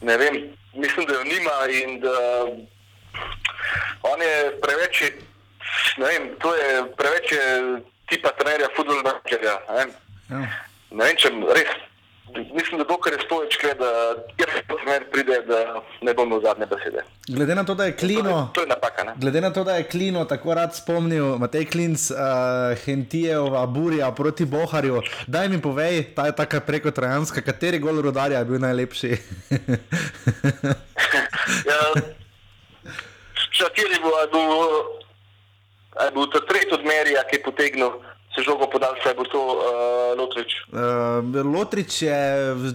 Ne vem, mislim, da jo nima in da on je preveč, ne vem, to je preveč tipa trenerja, futbolnega. Ne? Ja. ne vem, če res. Mislim, da dokaj je stojič, da kjer trener pride, da ne bomo zadnje besede. Glede na to, da je klino, to je, to je napaka, glede na to, da je klino tako rad spomnil, Matej Klinc, uh, Hentijev, Aburja proti Boharju, daj mi povej, ta je tako preko Trojanska, kateri gol rodarja je bil najlepši? ja, Čakiri bo, je bil, je bil ta tretji odmerja, ki je potegnil se žogo podaljša, bo to uh, Lotrič. Uh, Lotrič je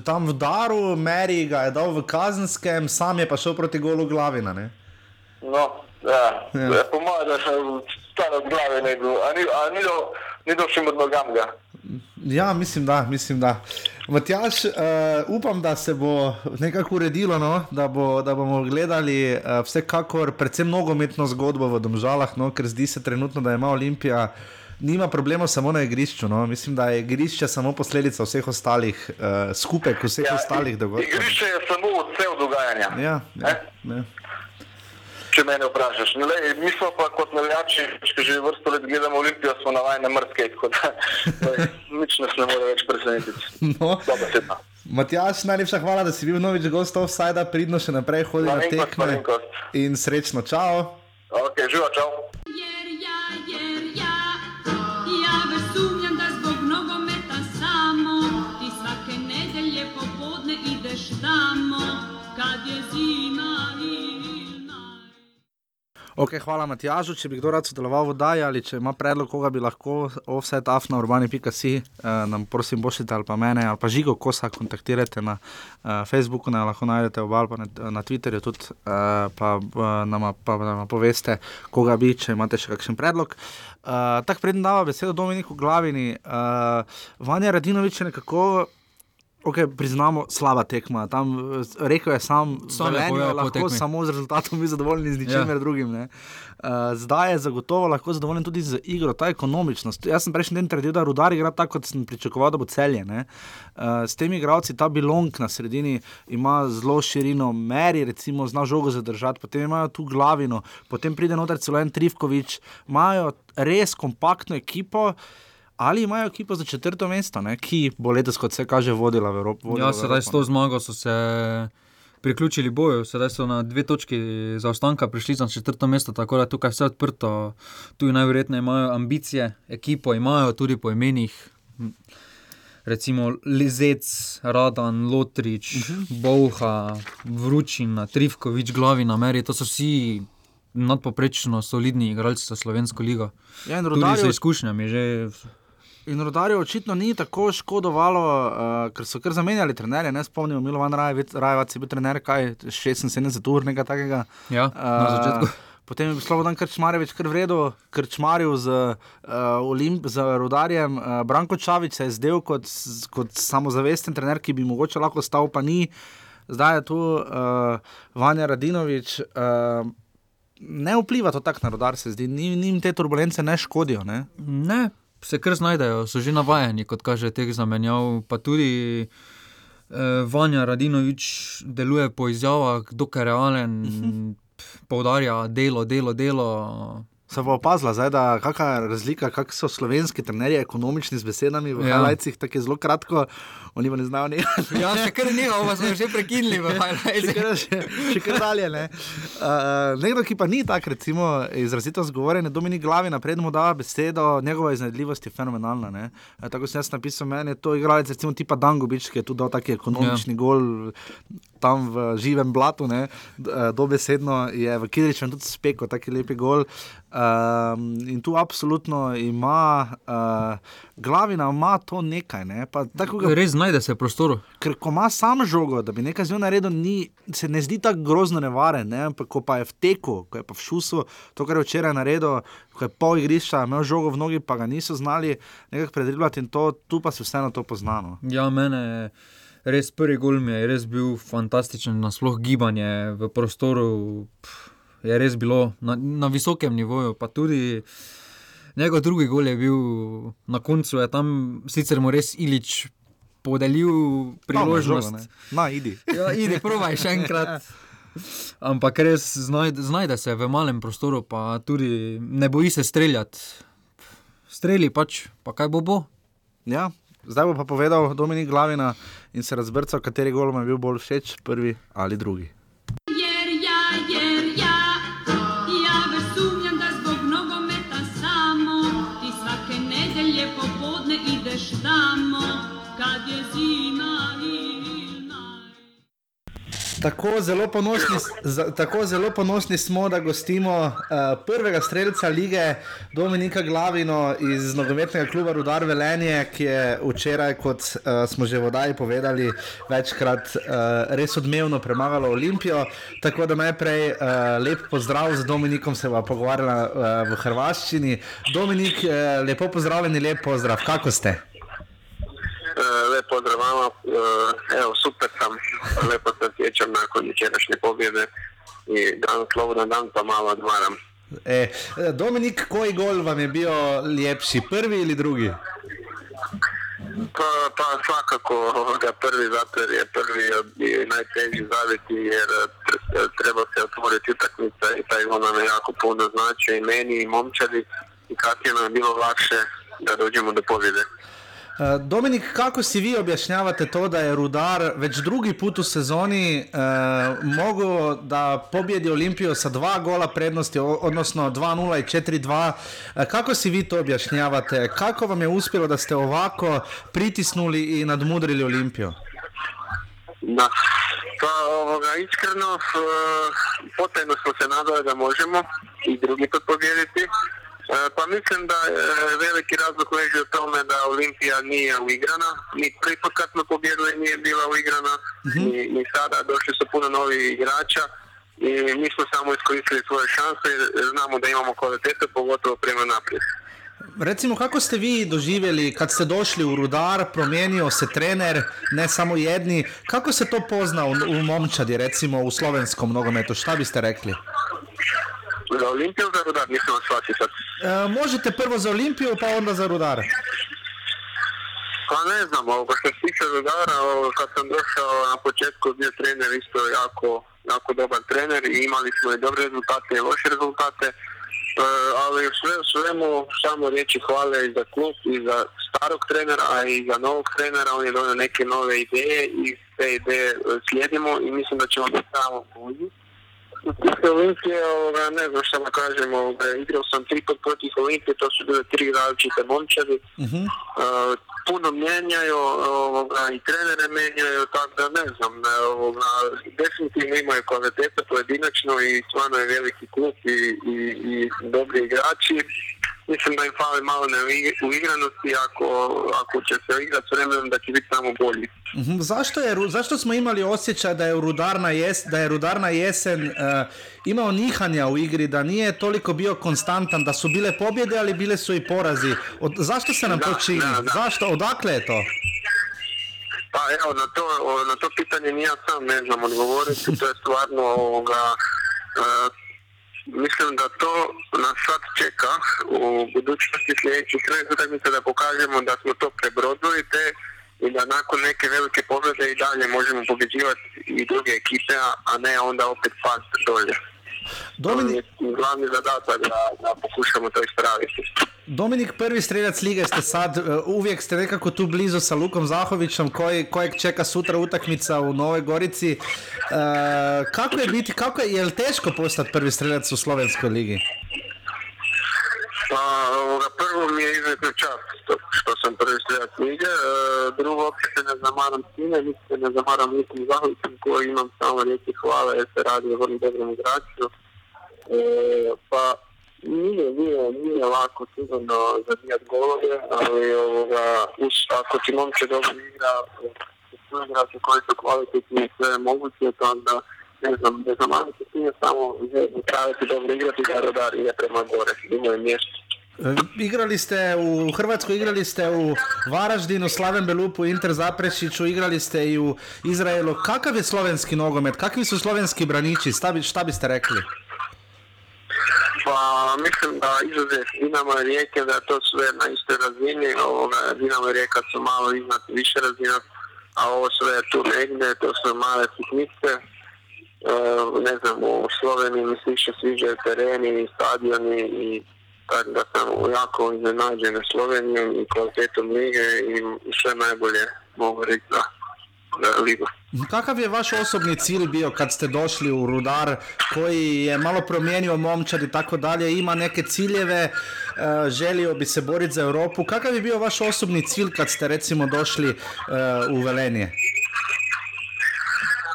tam v Daru, Meri ga je dal v Kazenskem, sam je pa šel proti golu glavina. Ne? No, ja. ja. po mojem, da sem star od glave ne bil, a ni, a ni, do, ni došel med nogami. Ja, mislim, da. Mislim, da. Matjaž, uh, upam, da se bo nekako uredilo, no? da, bo, da bomo gledali uh, vsekakor, predvsem nogometno zgodbo v Domžalah, no? ker zdi se trenutno, da ima Olimpija nima problemov samo na igrišču. No? Mislim, da je igrišče samo posledica vseh ostalih, uh, skupek vseh ja, ostalih dogodkov. Igrišče je samo odsev dogajanja. Ja, ja, ja. Če me vprašaš, no, lej, mi smo pa kot navijači, ki že vrsto let gledamo Olimpijo, smo navajeni na mrske, tako da nič nas ne more več presenetiti. No. Matjaš, najlepša hvala, da si bil novič gost offside, pridno še naprej hodi na tekme. In srečno, čau. Ok, živa, čau. Okay, hvala, Matjažu. Če bi kdo rad sodeloval v Dajni ali če ima predlog, koga bi lahko offset af na urbani.si, eh, nam prosim, pošljite ali pa mene ali pa žigo, ko se kontaktirate na eh, Facebooku, ne lahko najdete oba ali pa na, na Twitterju, tudi eh, pa, eh, nama, pa nam poveste, koga bi, če imate še kakšen predlog. Eh, Tako predem dava besedo Dominiku Glavini. Eh, Vanja Radinovič je nekako. Okay, priznamo, slaba tekma. Tam, eh, rekel je sam, da je lahko samo z rezultatom, mi zadovoljni z ničemer ja. drugim. Uh, zdaj je zagotovo lahko zadovoljen tudi z igro, ta ekonomičnost. Jaz sem prejšnji dan trdil, da rudar igra tako, kot sem pričakoval, da bo celje. Uh, s temi igravci ta bilong na sredini ima zelo širino, meri, recimo, zna žogo zadržati, potem imajo tu glavino, potem pride noter celo en Trivkovič, imajo res kompaktno ekipo. Ali imajo ekipo za četrto mesto, ne? ki bo letos, kot se kaže, vodila v Evropo? Ja, sedaj s to zmago so se priključili boju, sedaj so na dve točki zaostanka prišli za četrto mesto, tako da tukaj vse odprto. Tu najverjetneje imajo ambicije, ekipo imajo tudi po imenih. Recimo Lizec, Radan, Lotrič, uh -huh. Bovha, Vručina, Trivkovič, Glavi na Meri, to so vsi nadpoprečno solidni igralci za slovensko ligo. Ja, in rodari z izkušnjami že. In rodarju očitno ni tako škodovalo, uh, ker so kar zamenjali trenerje. Ne spomnimo, Milovan Rajevac je bil trener, kaj 76 ur, nekaj takega. Ja, uh, na začetku. Potem je Slobodan Krčmarevič kar vredno, Krčmaril z, uh, Olimp, z Rudarjem, uh, Branko Čavič se je zdel kot, kot samozavesten trener, ki bi mogoče lahko stal, pa ni. Zdaj je tu uh, Vanja Radinovič. Uh, Ne vpliva to tako na rodar, se zdi, njim te turbulence ne škodijo. Ne? ne, se kar znajdejo, so že navajeni, kot kaže teh zamenjav. Pa tudi eh, Vanja Radinovič deluje po izjavah, dokaj realen, uh mhm. -huh. poudarja delo, delo, delo. Se bo opazila, zdaj, da kakšna je razlika, kako so slovenski trenerji ekonomični z besedami v ja. Hajlajcih, tako je zelo kratko, oni pa ne znajo ni. ja, še kar ne, ovo smo že prekinili v Hajlajcih. še, še kar dalje. Ne. Uh, nekdo, ki pa ni tak, recimo, izrazito zgovoren, Dominik Glavi, naprej mu da besedo, njegova iznajdljivost je fenomenalna. Ne. Tako sem jaz napisal, meni je to igralec, recimo tipa Dangobič, ki je tudi dal taki ekonomični ja. gol tam v živem blatu, ne, dobesedno je v Kidriču tudi spekel, tako lepi gol. Um, in tu absolutno ima, uh, glavina ima to nekaj. Ne? Pa, ga, Res znajde se v prostoru. Ker ko ima sam žogo, da bi nekaj z njo naredil, ni, se ne zdi tako grozno nevaren. Ne? Pa, ko pa je v teku, ko je pa v šusu, to, kar je včeraj naredil, ko je pol igrišča, imel žogo v nogi, pa ga niso znali nekako predribljati in to, tu pa se vseeno to poznano. Ja, mene je res prvi gol mi je res bil fantastičen, nasploh gibanje v prostoru pff, je res bilo na, na visokem nivoju. Pa tudi njegov drugi gol je bil na koncu, je tam sicer mu res ilič. Podelil priložnost, da no, idi. Ja, idi, provaj še enkrat. Ampak res znajde, znajde se v malem prostoru, pa tudi ne boji se streljati. Streli pač, pa kaj bo bo. Ja, Zdaj bo pa povedal Dominik Glavina in se razbrcal, kateri gol mu je bil bolj všeč, prvi ali drugi. Ja, ja. Kad je zima. Tako zelo, ponosni, z, tako zelo ponosni smo, da gostimo uh, prvega streljca lige Dominika Glavino iz nogometnega kluba Rudar Velenje, ki je včeraj, kot uh, smo že vodaj povedali, večkrat uh, res odmevno premagalo Olimpijo. Tako da najprej uh, lep pozdrav z Dominikom, se bomo pogovarjali uh, v Hrvaščini. Dominik, uh, lepo pozdravljeni, lep pozdrav, kako ste? Eh, lepo pozdrav vama, eh, evo super sam, lepo se sjećam nakon večerašnje pobjede i dan slobodan dan pa malo odmaram. E, Dominik, koji gol vam je bio ljepši, prvi ili drugi? Pa, pa svakako da prvi zato jer je prvi i najteži zaviti jer treba se otvoriti utakmica i taj gol nam je jako puno znači i meni i momčadi i kasnije nam je bilo lakše da dođemo do pobjede. Eh, Dominik, kako si vi objašnjavate to, da je Rudar več drugi put v sezoni eh, mogel, da pobjedi Olimpijo sa dva gola prednosti, odnosno 2-0 in 4-2? Eh, kako si vi to objašnjavate? Kako vam je uspelo, da ste ovako pritisnuli in nadmudrili Olimpijo? Da, pa ovoga, iskreno, eh, potajno smo se nadali da možemo i drugi put pobjediti. E, pa mislim da je veliki razlog leži u tome da Olimpija nije uigrana, ni prvi put kad smo pobjedili nije bila uigrana, mm-hmm. ni, ni sada došli su puno novih igrača i mi smo samo iskoristili svoje šanse jer znamo da imamo kvalitete, pogotovo prema naprijed. Recimo, kako ste vi doživjeli, kad ste došli u Rudar, promijenio se trener, ne samo jedni, kako se to pozna u, u momčadi, recimo u slovenskom nogometu, šta biste rekli? Za Olimpiju za Rudar, nisam vas shvatio sad. E, možete prvo za Olimpiju, pa onda za Rudar. Pa ne znam, ovoga što se tiče Rudara, kad sam došao na početku bio trener isto jako, jako dobar trener i imali smo i dobre rezultate i loše rezultate. E, ali u sve, svemu samo riječi hvale i za klub i za starog trenera, a i za novog trenera. On je donio neke nove ideje i te ideje slijedimo i mislim da ćemo biti samo bolji. Olimpije, ovoga, ne znam šta da kažem, ovoga, igrao sam tri put protiv Olimpije, to su bile tri različite momčadi. Uh-huh. Uh, puno mijenjaju, ovoga, i trenere mijenjaju, tako da ne znam, ovoga, definitivno imaju kvalitete pojedinačno i stvarno je veliki klub i, i, i dobri igrači. Mislim da im fali malo neuigranosti, ako, ako će se igrati s vremenom da će biti samo bolji. Mhm, Zašto, je, zašto smo imali osjećaj da je Rudarna, jes, da je Rudarna jesen uh, imao nihanja u igri, da nije toliko bio konstantan, da su bile pobjede, ali bile su i porazi. Od, zašto se nam to Da, čini? da, da. Zašto? Odakle je to? Pa evo, na to, na to pitanje ni ja sam ne znam odgovoriti, to je stvarno ovoga, e, mislim da to nas sad čeka u budućnosti sljedećih utakmica da pokažemo da smo to prebrodili te i da nakon neke velike pobjede i dalje možemo pobjeđivati i druge ekipe, a- ne onda opet past dolje. To je glavni zadatak da, da pokušamo to ispraviti. Dominik, prvi streljac lige ste sad, uh, uvijek ste nekako tu blizu sa Lukom Zahovićem koji, kojeg čeka sutra utakmica u Novoj Gorici. Uh, kako je biti, kako je, je li teško postati prvi streljac u Slovenskoj ligi? Pa, ovoga, prvo mi je izuzetno čast što, što sam prvi strelac lige, e, drugo uopće se ne zamaram s time, niti se ne zamaram nikim Zahovićem koji imam samo riječi hvale jer se radi o vrlo dobrom igraču. E, pa, nije, nije, nije lako sigurno zabijati golove, ali ovoga, uz, ako ti momče dobro igra, su igrači koji su kvalitetni sve moguće, to onda ne znam, ne znam, ali se time samo napraviti dobro igrati da rodar ide prema gore, imaju mjesto. E, Igrali ste u Hrvatskoj, igrali ste u Varaždinu, Slaven Belupu, Inter Zaprešiću, igrali ste i u Izraelu. Kakav je slovenski nogomet? Kakvi su slovenski braniči? Šta biste rekli? Pa mislim da izuzev Dinamo i Rijeke da to sve na istoj razini, ovoga, Dinamo i Rijeka su malo iznad više razina, a ovo sve je tu negdje, to su male sitnice. E, ne znam, u Sloveniji mi se više sviđaju tereni i stadioni i tako da sam jako iznenađen Slovenijom i kvalitetom lige i sve najbolje mogu reći za ligu. Kakav je vaš osobni cilj bio kad ste došli u Rudar koji je malo promijenio momčad i tako dalje, ima neke ciljeve, e, želio bi se boriti za Europu. Kakav je bio vaš osobni cilj kad ste recimo došli e, u Velenje?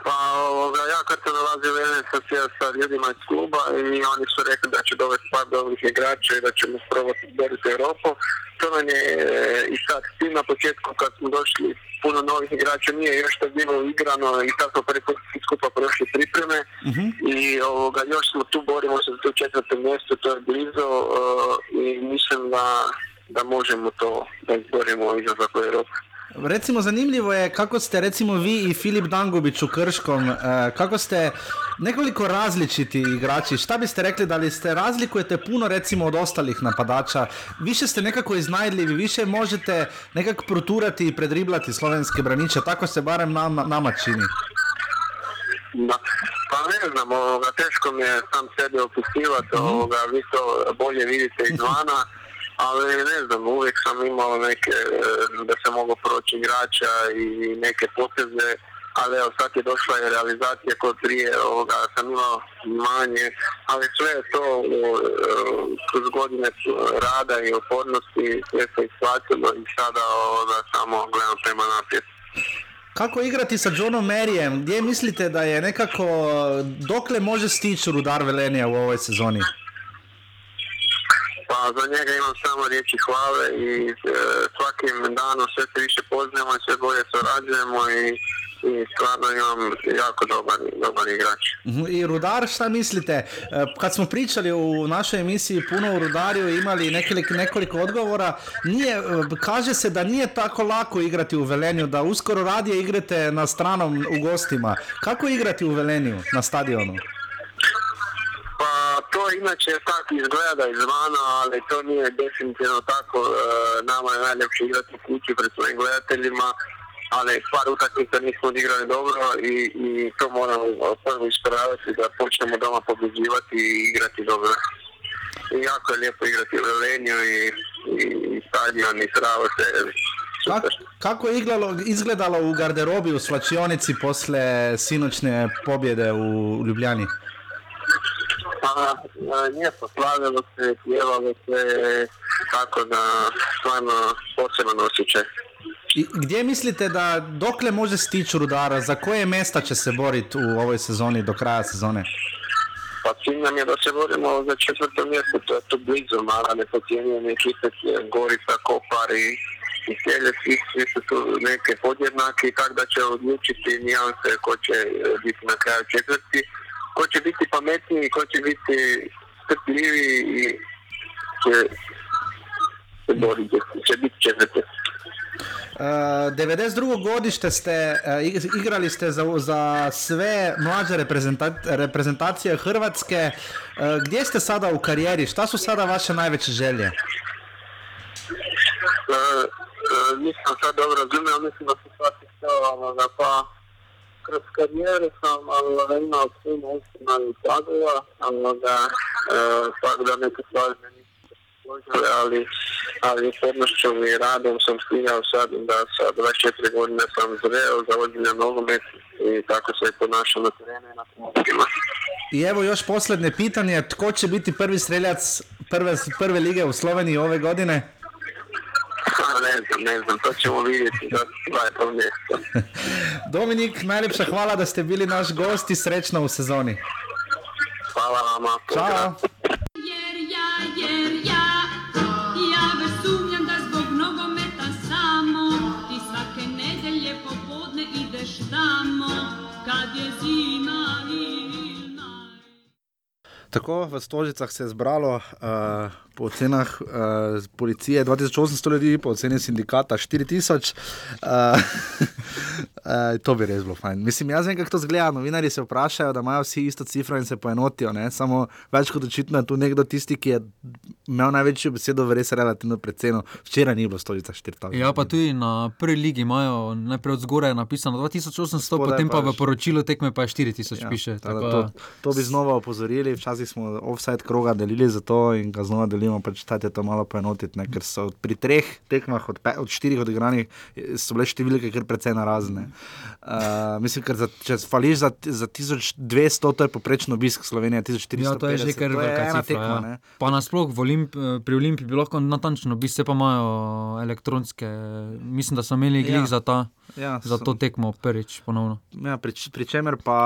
Pa ovoga, ja kad sam dolazio u Velenje sam sjeo sa ljudima iz kluba i oni su rekli da će dovesti par dobrih igrača i da ćemo probati boriti Europu. To nam je e, i sad s tim na početku kad smo došli puno novih igrača nije još to bilo igrano i tako svi skupa prošli pripreme i ovoga, još smo tu borimo se za to četvrto mjesto, to je blizu e, i mislim da, da možemo to da izborimo izazov u Europu. Recimo zanimljivo je kako ste recimo vi i Filip Dangubić u Krškom, e, kako ste nekoliko različiti igrači. Šta biste rekli da li ste razlikujete puno recimo od ostalih napadača? Više ste nekako iznajdljivi, više možete nekako proturati i predriblati slovenske braniče, tako se barem nama, nama čini. Da. Pa ne znam, ovoga, teško mi je sam sebe opisivati, ovoga, vi to bolje vidite izvana, ali ne znam, uvijek sam imao neke, e, da se mogu proći igrača i neke poteze, ali evo sad je došla i realizacija kod prije, ovoga, sam imao manje, ali sve je to e, kroz godine rada i opornosti, sve se isplatilo i sada ovoga, samo gledam prema naprijed. Kako igrati sa Johnom Merijem? Gdje mislite da je nekako, dokle može stići Rudar Velenija u ovoj sezoni? Pa za njega imam samo riječi hvale i e, svakim danom sve se više poznajemo i sve bolje surađujemo i, i stvarno imam jako dobar, dobar igrač. Mhm, I Rudar, šta mislite? E, Kad smo pričali u našoj emisiji puno u Rudariju i imali nekoliko, nekoliko odgovora, nije, e, kaže se da nije tako lako igrati u Velenju, da uskoro radije igrate na stranom u gostima. Kako igrati u Velenju na stadionu? Inače tako izgleda izvana, ali to nije definitivno tako. E, nama je najljepše igrati kući pred svojim gledateljima, ali par utakmica nismo odigrali dobro i, i to moramo prvo ispraviti da počnemo doma pobjeđivati i igrati dobro. I jako je lijepo igrati u Velenju i, i, i stadion i se Kako, kako je izgledalo, izgledalo u garderobi u slačionici posle sinoćne pobjede u Ljubljani? Pa, nije poslavljalo se, pjevalo se, tako da stvarno poseban osjećaj. I gdje mislite da dokle može stići Rudara, za koje mjesta će se boriti u ovoj sezoni do kraja sezone? Pa cilj nam je da se borimo za četvrto mjesto, to je tu blizu, mala nepocijenjene ekipe, Gorica, Kopar i, i Sjelje, svi, svi su tu neke podjednake i tako da će odlučiti nijanse ko će e, biti na kraju četvrti, ko će biti pametniji, ko će biti strpljiviji i će se boriti, će biti četvrti. Uh, 92. godište ste uh, igrali ste za, za sve mlađe reprezenta, reprezentacije Hrvatske. Uh, gdje ste sada u karijeri? Šta su sada vaše najveće želje? Uh, uh, nisam sad dobro razumio, mislim da sam shvatio sve da pa kroz karijeru sam ali, imao svima uspjena i padova, ali da, uh, tako da neke stvari me složile, ali, ali upornošću i radom sam stigao sad da sa 24 godine sam zreo za vođenje nogomet i tako se ponašao na terenu i na pomoćima. I evo još posljednje pitanje, tko će biti prvi streljac prve, prve lige u Sloveniji ove godine? Ne znam, ne znam, to ćemo vidjeti da je to mjesto. Dominik, najljepša hvala da ste bili naš gost i srećno u sezoni. Hvala vama. Ćao. Tako v Stožicah se je zbralo uh, po ocenah uh, policije 2800 ljudi, po oceni sindikata 4000. Uh, uh, to bi res bilo fajn. Mislim, jaz vem, kako to zgleda. Novinari se vprašajo, da imajo vsi isto cifro in se poenotijo. Ne? Samo več kot očitno je tu nekdo tisti, ki je imel največjo besedo v res relativno preceno. Včeraj ni bilo Stožica 4000. Ja, pa tudi na prvi ligi imajo najprej od zgoraj napisano 2800, Spodaj potem pa, pa v poročilu tekme pa je 4000 ja, piše. Tako, to, to bi znova opozorili. Včasih smo offside kroga delili za to in ga znova delimo, pač tajte to malo poenotiti, ne? ker so pri treh tekmah od, pe, od štirih odigranih so bile številke kar precej narazne. Uh, mislim, ker za, če fališ za, za 1200, to je poprečno obisk Slovenije, 1400. Ja, to je že kar velika tekma. Ja. Pa nasploh Olimp, pri Olimpiji bi lahko natančno, bi se pa imajo elektronske, mislim, da so imeli glih ja. za ta. Ja, za to tekmo prvič ponovno. Ja, pri, pri čemer pa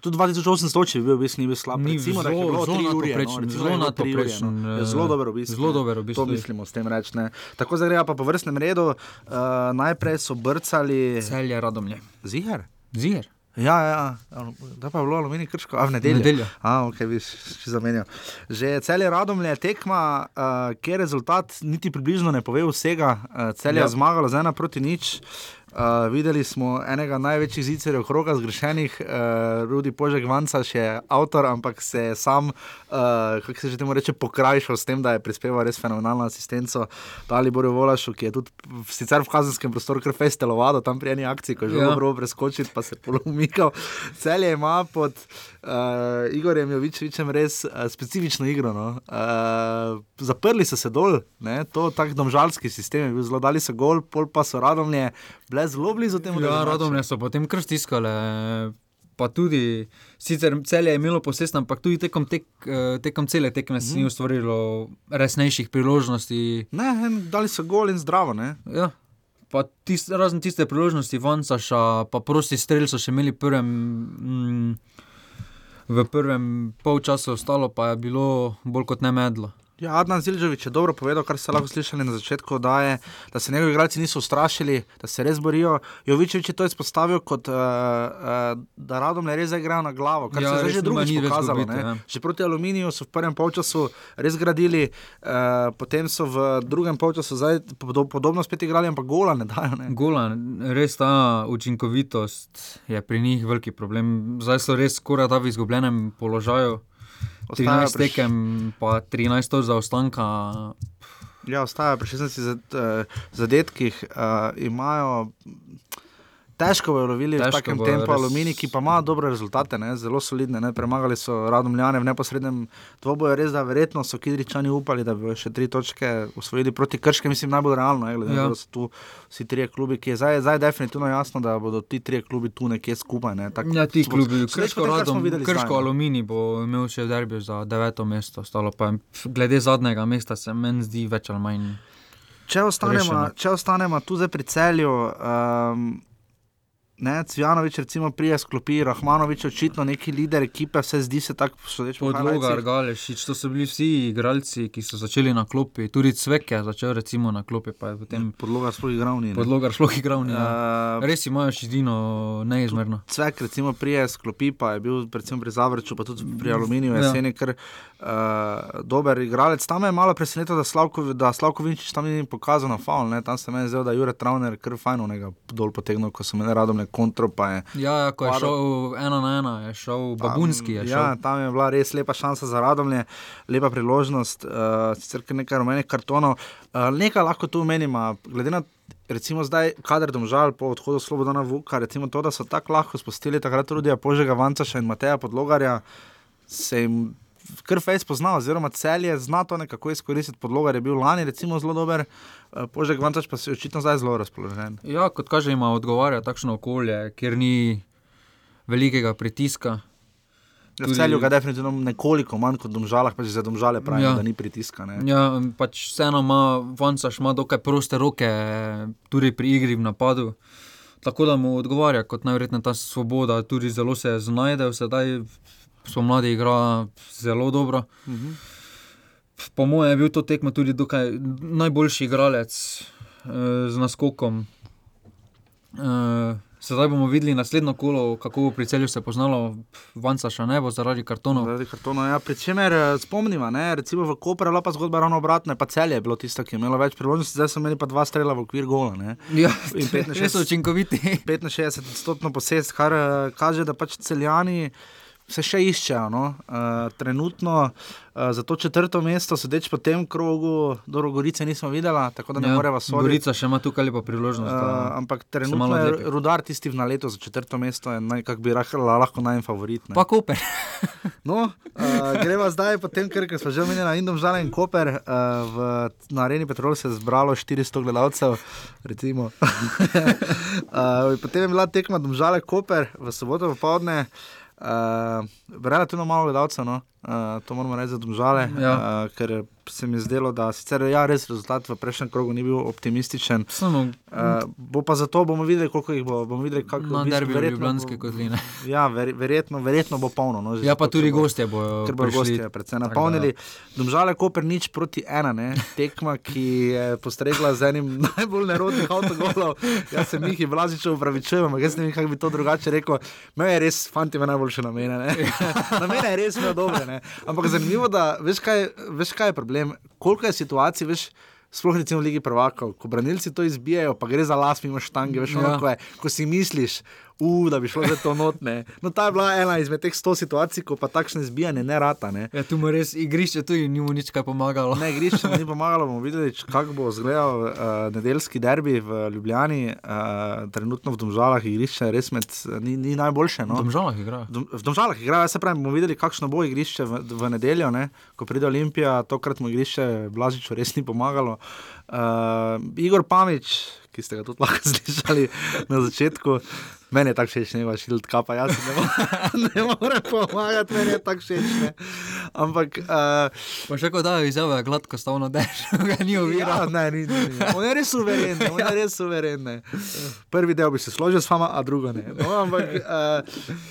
tudi 2800, če bi bil, bi ni bil slab. Ni Recimo, zelo, zelo nadpoprečen, no, zelo. No. Zelo dober obisk. Zelo dober obisk. To mislimo s tem reči. Tako zdaj pa po vrstnem redu. Uh, najprej so brcali. Celje radomlje. Ziger? Ziger. Ja, ja, da pa je bilo aluminij krško, a v nedeljo. nedeljo. A, ok, bi še zamenjal. Že celje radomlje tekma, uh, kjer rezultat niti približno ne pove vsega. Uh, ja. je zmagalo z ena proti nič. Uh, videli smo enega največjih zicerjev, kroga zgrešenih, uh, Rudi Požek Vanca, še avtor, ampak se je sam, uh, kako se že temu reče, pokrajšal s tem, da je prispeval res fenomenalno asistenco Dali Boru Volašu, ki je tudi sicer v kazenskem prostoru kar festelovado, tam pri eni akciji, ko je že ja. dobro preskočil, pa se je polomikal. Celje ima pod uh, Igorjem Jovičevičem res uh, specifično igro. No? Uh, zaprli so se dol, ne? to tak domžalski sistem je bil zelo, dali so gol, pol pa so radomlje bile zelo blizu temu. Ja, radomlje so potem kar stiskale. Pa tudi, sicer celje je imelo posest, ampak tudi tekom, tek, eh, tekom cele tekme se mm. ni mhm. ustvarilo resnejših priložnosti. Ne, dali so gol in zdravo. Ja. Tist, razen tiste priložnosti, Vancaša, pa prosti strelj so še imeli prvem, mm, v prvem polčasu, ostalo pa je bilo bolj kot ne medlo. Ja, Adnan Zilžovič je dobro povedal, kar ste lahko slišali na začetku, da, je, da se njegovi igralci niso ustrašili, da se res borijo. Jovičevič je to izpostavil kot, uh, uh, da radom le res igrajo na glavo, kar ja, se je že drugič pokazalo. Dobiti, ja. Že proti aluminiju so v prvem polčasu res gradili, uh, potem so v drugem polčasu podobno spet igrali, ampak gola ne dajo. Ne? Gola, res ta učinkovitost je pri njih veliki problem. Zdaj so res skoraj da v izgubljenem položaju. 13 tekem, pa 13 zaostanka. Ja, ostajajo pri 16 zadetkih, uh, imajo težko bojo lovili težko v takem tempu res... aluminij, ki pa ima dobre rezultate, ne? zelo solidne. Ne? Premagali so radomljane v neposrednem dvoboju, res da verjetno so Kidričani upali, da bi še tri točke usvojili proti Krške, mislim najbolj realno, je, glede, ja. da so tu vsi trije klubi, ki je zdaj, zdaj definitivno jasno, da bodo ti trije klubi tu nekje skupaj. Ne? Tak, ja, ti klubi, Krško, radom, Krško aluminij bo imel še derbi za deveto mesto, stalo pa glede zadnjega mesta se meni zdi več ali manj. Če ostanemo, če ostanemo tu zdaj pri celju, um, Ne, Cvjanovič, recimo, prije sklopi, Rahmanovič, očitno neki lider ekipe, vse zdi se tako, sodeč po Podloga. Galešič, to so bili vsi igralci, ki so začeli na klopi. Tudi Cvek je začel recimo na klopi, je potem Podloga sploh igral ni. ne. podloga šlo igral. Ja. Uh, Res imajo šidino neizmerno. Cvek, recimo, prije sklopi, pa je bil predvsem pri Zavrču, pa tudi pri Aluminiju Ja. jeseni, ker uh, dober igralec. Tam me je malo presenetilo, da Slavko, da Slavko tam ni pokazal na faul, ne? tam se meni zdelo, da je Jure Travner kar fajnega dol potegnil, ko so me radom kontro, pa je Ja, ja, ko je Padel. šel ena na ena, je šel Babunski. Je šel. Ja, tam je bila res lepa šansa za radomlje, lepa priložnost, uh, sicer nekaj rumenih kartonov. Uh, nekaj lahko tu menimo, glede na. Recimo zdaj, kader domžal po odhodu Slobodana Vuka, recimo to, da so tako lahko spustili takrat Rudija Požega Vancaša in Mateja Podlogarja, se jim kar fejs pozna, oziroma celje zna to nekako izkoristiti. Podlogar je bil lani recimo zelo dober, uh, Požeg Vancaš pa se je očitno zdaj zelo razpoložen. Ja, kot kaže, ima odgovarja takšno okolje, kjer ni velikega pritiska. Ja, v celju ga definitivno nekoliko manj kot domžalah, pa že za domžale pravi, Ja. da ni pritiska. Ne? Ja, pač vseeno ima Vancaš ima dokaj proste roke, tudi pri igri v napadu. Tako da mu odgovarja kot najverjetneje ta svoboda, tudi zelo se znajde, sedaj spomladi igra zelo dobro. Uh -huh. Po mojem je bil to tekmo tudi dokaj najboljši igralec eh, z naskokom. Eh, sedaj bomo videli naslednjo kolo, kako bo pri celju se poznalo, Vanca še ne bo zaradi kartonov. Zaradi kartonov, ja, Pričemer eh, spomnimo, ne, recimo v Koperu je bila pa zgodba ravno obratna, pa celje je bilo tisto, ki je imelo več priložnosti, zdaj so imeli pa dva strela v okvir gola. Ne. Ja, In 65 res so učinkoviti. 65 odstotno posest, kar eh, kaže, da pač celjani se še iščejo. No? Uh, trenutno uh, za to četrto mesto, sedeč po tem krogu, do Rogorice nismo videli, tako da ne ja, moremo soditi. Gorica še ima tukaj lepo priložnost. Uh, da ampak trenutno je rudar tisti v naletu za četrto mesto, je naj, kak bi rahla, lahko najfavorit. ne. Pa Koper. No, uh, greva zdaj, potem, ker, ker smo že omenili na Indom Žale in Koper, uh, v, na Areni Petrol se je zbralo 400 gledalcev. recimo. uh, potem je bila tekma Domžale Koper v soboto popovdne. Uh, relativno malo gledalcev, no? Uh, to moramo reči za Domžale, Ja. uh, ker se mi je zdelo, da sicer ja, res rezultat v prejšnjem krogu ni bil optimističen. Samo, Uh, bo pa zato bomo videli, koliko jih bo. Bomo videli, kako Na v bistvu derbiju verjetno Ljubljanske bo- kotline. Ja, ver, verjetno, verjetno bo polno. No, Ja, pa tudi bo- gostje bojo Ker prišli. gostje predvsem napolnili. Domžale Koper nič proti ena, ne? tekma, ki je postregla z enim najbolj nerodnih avtogolov. Jaz se Mihi Vlazičev upravičujem, jaz ne vem, kako bi to drugače rekel. Me je res, fanti, ima najboljše namene. ne. namene je res imel dobre. Ne? Ampak zanimivo, da veš kaj, veš, kaj je problem. Koliko je situacij, veš. Sploh recimo v Ligi prvakov, ko branilci to izbijajo, pa gre za las mimo štange, veš, ono, Ja. ko, je, ko si misliš, uh, da bi šlo za to notne. No, ta je bila ena izmed teh sto situacij, ko pa takšne zbijanje ne rata. Ne. Ja, tu mu res igrišče tudi ni mu nič kaj pomagalo. Ne, igrišče ni pomagalo, bomo videli, kako bo izgledal uh, nedeljski derbi v Ljubljani, uh, trenutno v Domžalah igrišče res med, ni, ni najboljše. No. V Domžalah igra. Dom- V Domžalah igra, jaz se pravi, bomo videli, kakšno bo igrišče v, v nedeljo, ne? ko pride Olimpija, tokrat mu igrišče Blažiču res ni pomagalo. Uh, Igor Pamič, ki ste ga tudi lahko slišali na začetku. Meni je tako všeč, ne veš, šild kapa, jaz ne, mo- ne morem pomagati, meni je tako všeč. Ne. Ampak. Uh, Pa še ko dajo izjave, gladko stavno dež, ga ni Ja, oviral. ne, ni, ni, ni. On je res suveren, on je res suveren. Prvi del bi se složil s vama, a drugo ne. No, ampak uh,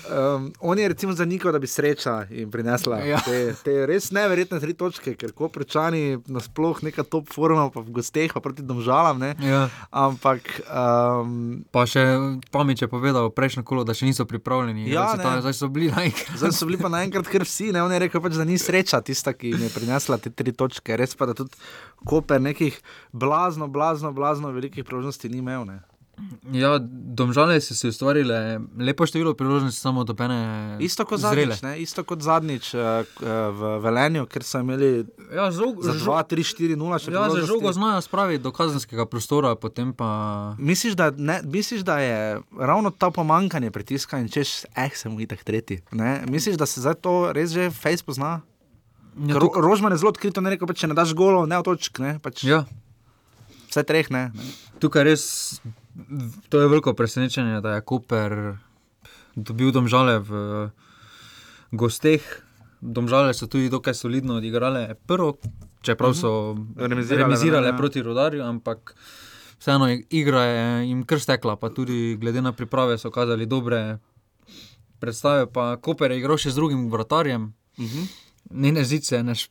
um, on je recimo zanikal, da bi sreča jim prinesla Ja. te, te res neverjetne tri točke, ker ko prečani nasploh neka top forma, pa v gosteh, pa proti domžalam. Ne. Ja. Ampak. Um, Pa še Pamič je povedal prejšnjo kolo, da še niso pripravljeni. Ja, Zdaj so bili naenkrat. Zdaj so bili pa naenkrat kar vsi, ne? on je rekel, pač, da ni sreča tista, ki jim je prinesla te tri točke. Res pa, da tudi Koper nekih blazno, blazno, blazno velikih priložnosti ni imel. Ne? Ja, domžale so si ustvarile lepo število priložnosti, samo dobene. Isto kot zrele. zadnjič, ne? isto kot zadnjič uh, v Velenju, ker so imeli Ja, žog, za 2, 3, 4, 0 še Ja, za žogo znajo spraviti do kazenskega prostora, potem pa. Misliš da, ne, misliš, da je ravno to pomankanje pritiska in češ, eh, sem itak tretji. Ne? Misliš, da se zdaj to res že face pozna? Ja, tuk- Rožman je zelo odkrito, ne rekel, pač, če ne daš golo, ne otočk, ne. Pač, Ja. Vse treh, ne. ne. Tukaj res, to je veliko presenečenje, da je Koper dobil domžale v gosteh. Domžale so tudi dokaj solidno odigrale prvo, čeprav so Remizirale, remizirale ja. proti rodarju, ampak vseeno igra je jim kar stekla, pa tudi glede na priprave so kazali dobre predstave. Pa Koper je igral še z drugim vratarjem, uh Mhm. -huh. njene zice, neš,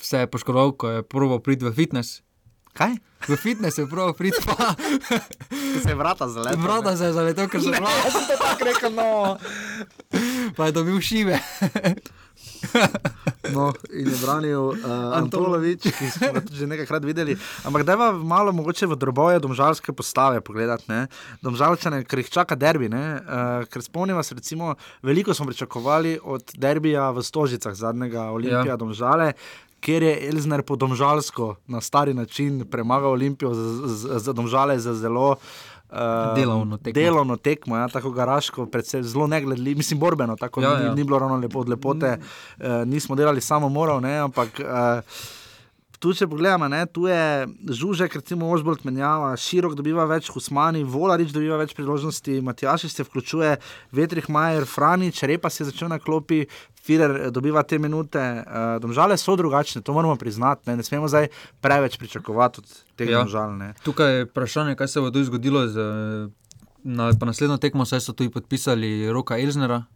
vse je poškodoval, ko je proval priti v fitness. Kaj? V fitness je prav priti, pa Se je vrata zaletel. vrata se je zaletel, ker so Ne, vrata. jaz sem to tako rekel, no. Pa je dobil šive. No, in je branil uh, Antolovič, ki smo ga že nekajkrat videli. Ampak da je malo mogoče v droboje domžalske postave pogledati. Ne? Domžalčane, ker jih čaka derbi. Uh, ker spomnimo se, recimo, veliko smo pričakovali od derbija v Stožicah, zadnjega Olimpija, ja. domžale. Ker je Elžir po domžalsko na stari način premagal Olimpijo za, domžale za zelo uh, Delovno tekmo. Delovno tekmo, ja, tako garaško, predvsem zelo negledljivo, mislim, borbeno, tako ja, ni, ja. ni bilo ravno lepo od lepote, uh, nismo delali samo morov, ne, ampak. Uh, Tu, če pogledamo, ne, tu je Žužek, recimo Ožbolt menjava, Širok dobiva več, Husmani, Volarič dobiva več priložnosti, Matjašič se vključuje, Vetrih Majer, Franič, Repa se je začel na klopi, Firer eh, dobiva te minute. Uh, domžale so drugačne, to moramo priznati, ne, ne smemo zdaj preveč pričakovati od tega ja. domžal. Ne. Tukaj je vprašanje, kaj se bo zgodilo z na, pa naslednjo tekmo, saj so tudi podpisali Roka Elžnera.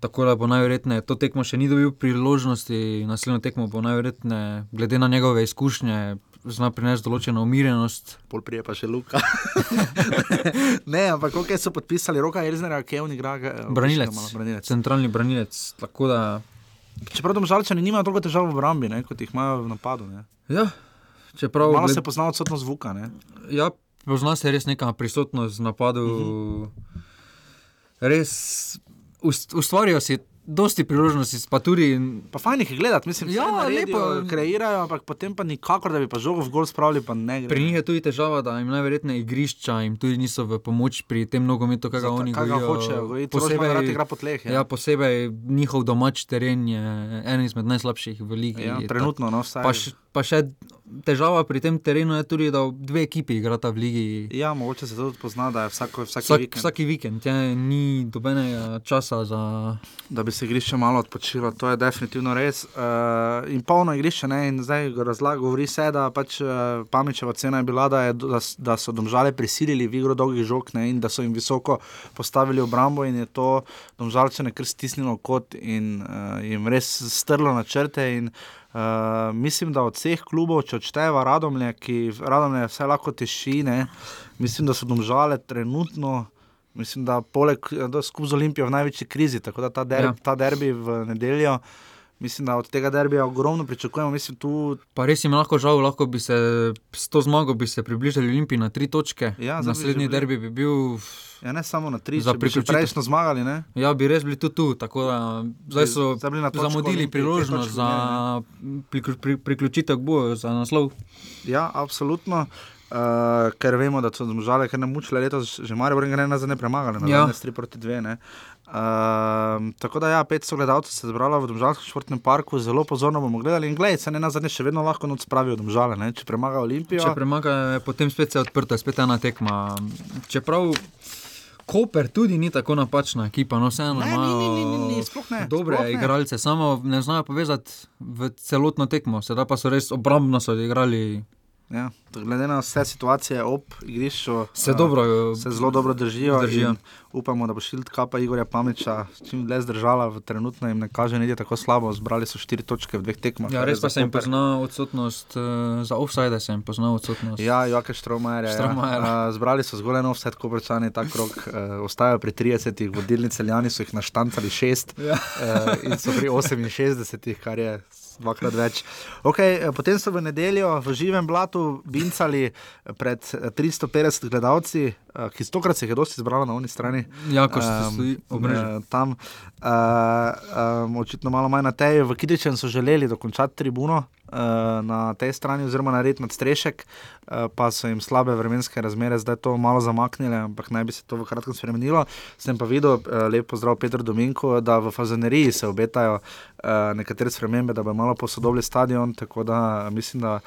Tako da bo najverjetneje to tekmo še ni dobil priložnosti, naslednjo tekmo bo najverjetneje, glede na njegove izkušnje, zna prinesti določeno umirjenost. Pol prije pa še Luka. ne, ampak koliko so podpisali Roka Elžnera, ki je on igra? ga- Branilec, malo, branilec. centralni branilec. Da, Čeprav domžalčani nimajo toliko težav v obrambi, ne, kot jih imajo v napadu. Ne. ja, čeprav Malo gled- se pozna odsotnost zvuka. Ne. Ja, pozna se res neka prisotnost v napadu. Mhm. Uh -huh. Res ustvarijo si dosti priložnosti, pa tudi. Pa fajn jih je gledati, mislim, Ja, da lepo. kreirajo, ampak potem pa nikakor, da bi pa žogo v gol spravili, pa ne gre. Pri njih je tudi težava, da jim najverjetneje igrišča jim tudi niso v pomoč pri tem nogometu, kaj ga oni gojijo. hočejo. Posebej igra po tleh, ja. Ja, posebej njihov domač teren je eden izmed najslabših v ligi. Ja, trenutno, no, vsaj. Pa, še težava pri tem terenu je tudi, da dve ekipi igrata v ligi. Ja, mogoče se to tudi pozna, da je vsako, vsaki Vsak, vikend. vsaki vikend je, ni dobenega časa za. Da bi se igrišče malo odpočilo, to je definitivno res. Uh, in polno igrišče, ne, in zdaj razlaga, govori se, da pač uh, Pamičeva cena je bila, da, je, da, da so domžale prisilili v igro dolgih žog ne, in da so jim visoko postavili obrambo in je to domžalčane kar stisnilo kot in uh, jim res strlo na črte. In, Uh, mislim, da od vseh klubov, če odšteva Radomlje, ki Radomlje vse lahko teši, ne, mislim, da so domžale trenutno, mislim, da poleg skupaj z Olimpijo v največji krizi, tako da ta, der, Ja. ta derbi v nedeljo, mislim, da od tega derbija ogromno pričakujemo. Mislim, tu Pa res jim lahko žal, lahko bi se s to zmago bi približali Olimpiji na tri točke. Ja, bi Naslednji bili. derbi bi bil. ja, ne samo na tri, Za bi priključitev. prejšnjo zmagali. Ne? Ja, bi res bili tudi tu. Tako da zdaj so Zdaj točko zamudili Olimpije, pet priložnost točk za priklju- pri- priključitev k boju za naslov. Ja, absolutno. Uh, ker vemo, da so zmožale, ker nam mučile letos, že Marijo Brnga ne nazaj ne premagali, na ja. 3 proti 2. Ne. Uh, tako da, ja, 500 gledalcev se je zbralo v Domžalskem športnem parku, zelo pozorno bomo gledali. In gledaj, se ne na zadnje še vedno lahko noč spravijo Domžale, ne? če premaga Olimpijo. Če premaga, je potem spet se odprta, spet ena tekma. Čeprav Koper tudi ni tako napačna ekipa, no vseeno ne, dobre sploh ne. igralce, samo ne znajo povezati v celotno tekmo, sedaj pa so res obrambno so odigrali. Ja, glede na vse situacije ob igrišču, Se eh, dobro, eh, se zelo dobro držijo. držijo. Upamo, da bo šilt kapa Igorja Pamiča čim dlje zdržala, trenutno jim ne kaže niti tako slabo. Zbrali so štiri točke v dveh tekmah. Ja, je res pa za se jim Koper. pozna odsotnost, uh, za offside se jim pozna odsotnost. Ja, Joake Štromajer. Ja. Uh, zbrali so zgolj eno offset, koprčani ta krok, uh, ostajajo pri 30, vodilni celjani so jih naštancali šest Ja. uh, in so pri 68, kar je dvakrat več. Okay, eh, potem so v nedeljo v živem blatu bincali pred eh, 350 gledalci, uh, ki stokrat se jih je dosti zbralo na oni strani. Ja, ko ste stoji ob mreži. eh, tam, uh, um, očitno malo manj na tej. V Kidičem so želeli dokončati tribuno. uh, Na tej strani, oziroma narediti nadstrešek, uh, pa so jim slabe vremenske razmere zdaj to malo zamaknile, ampak naj bi se to v kratkem spremenilo. Sem pa videl, lepo zdrav Petr Dominko, da v Fazaneriji se obetajo nekatere spremembe, da bo malo posodobili stadion, tako da mislim, da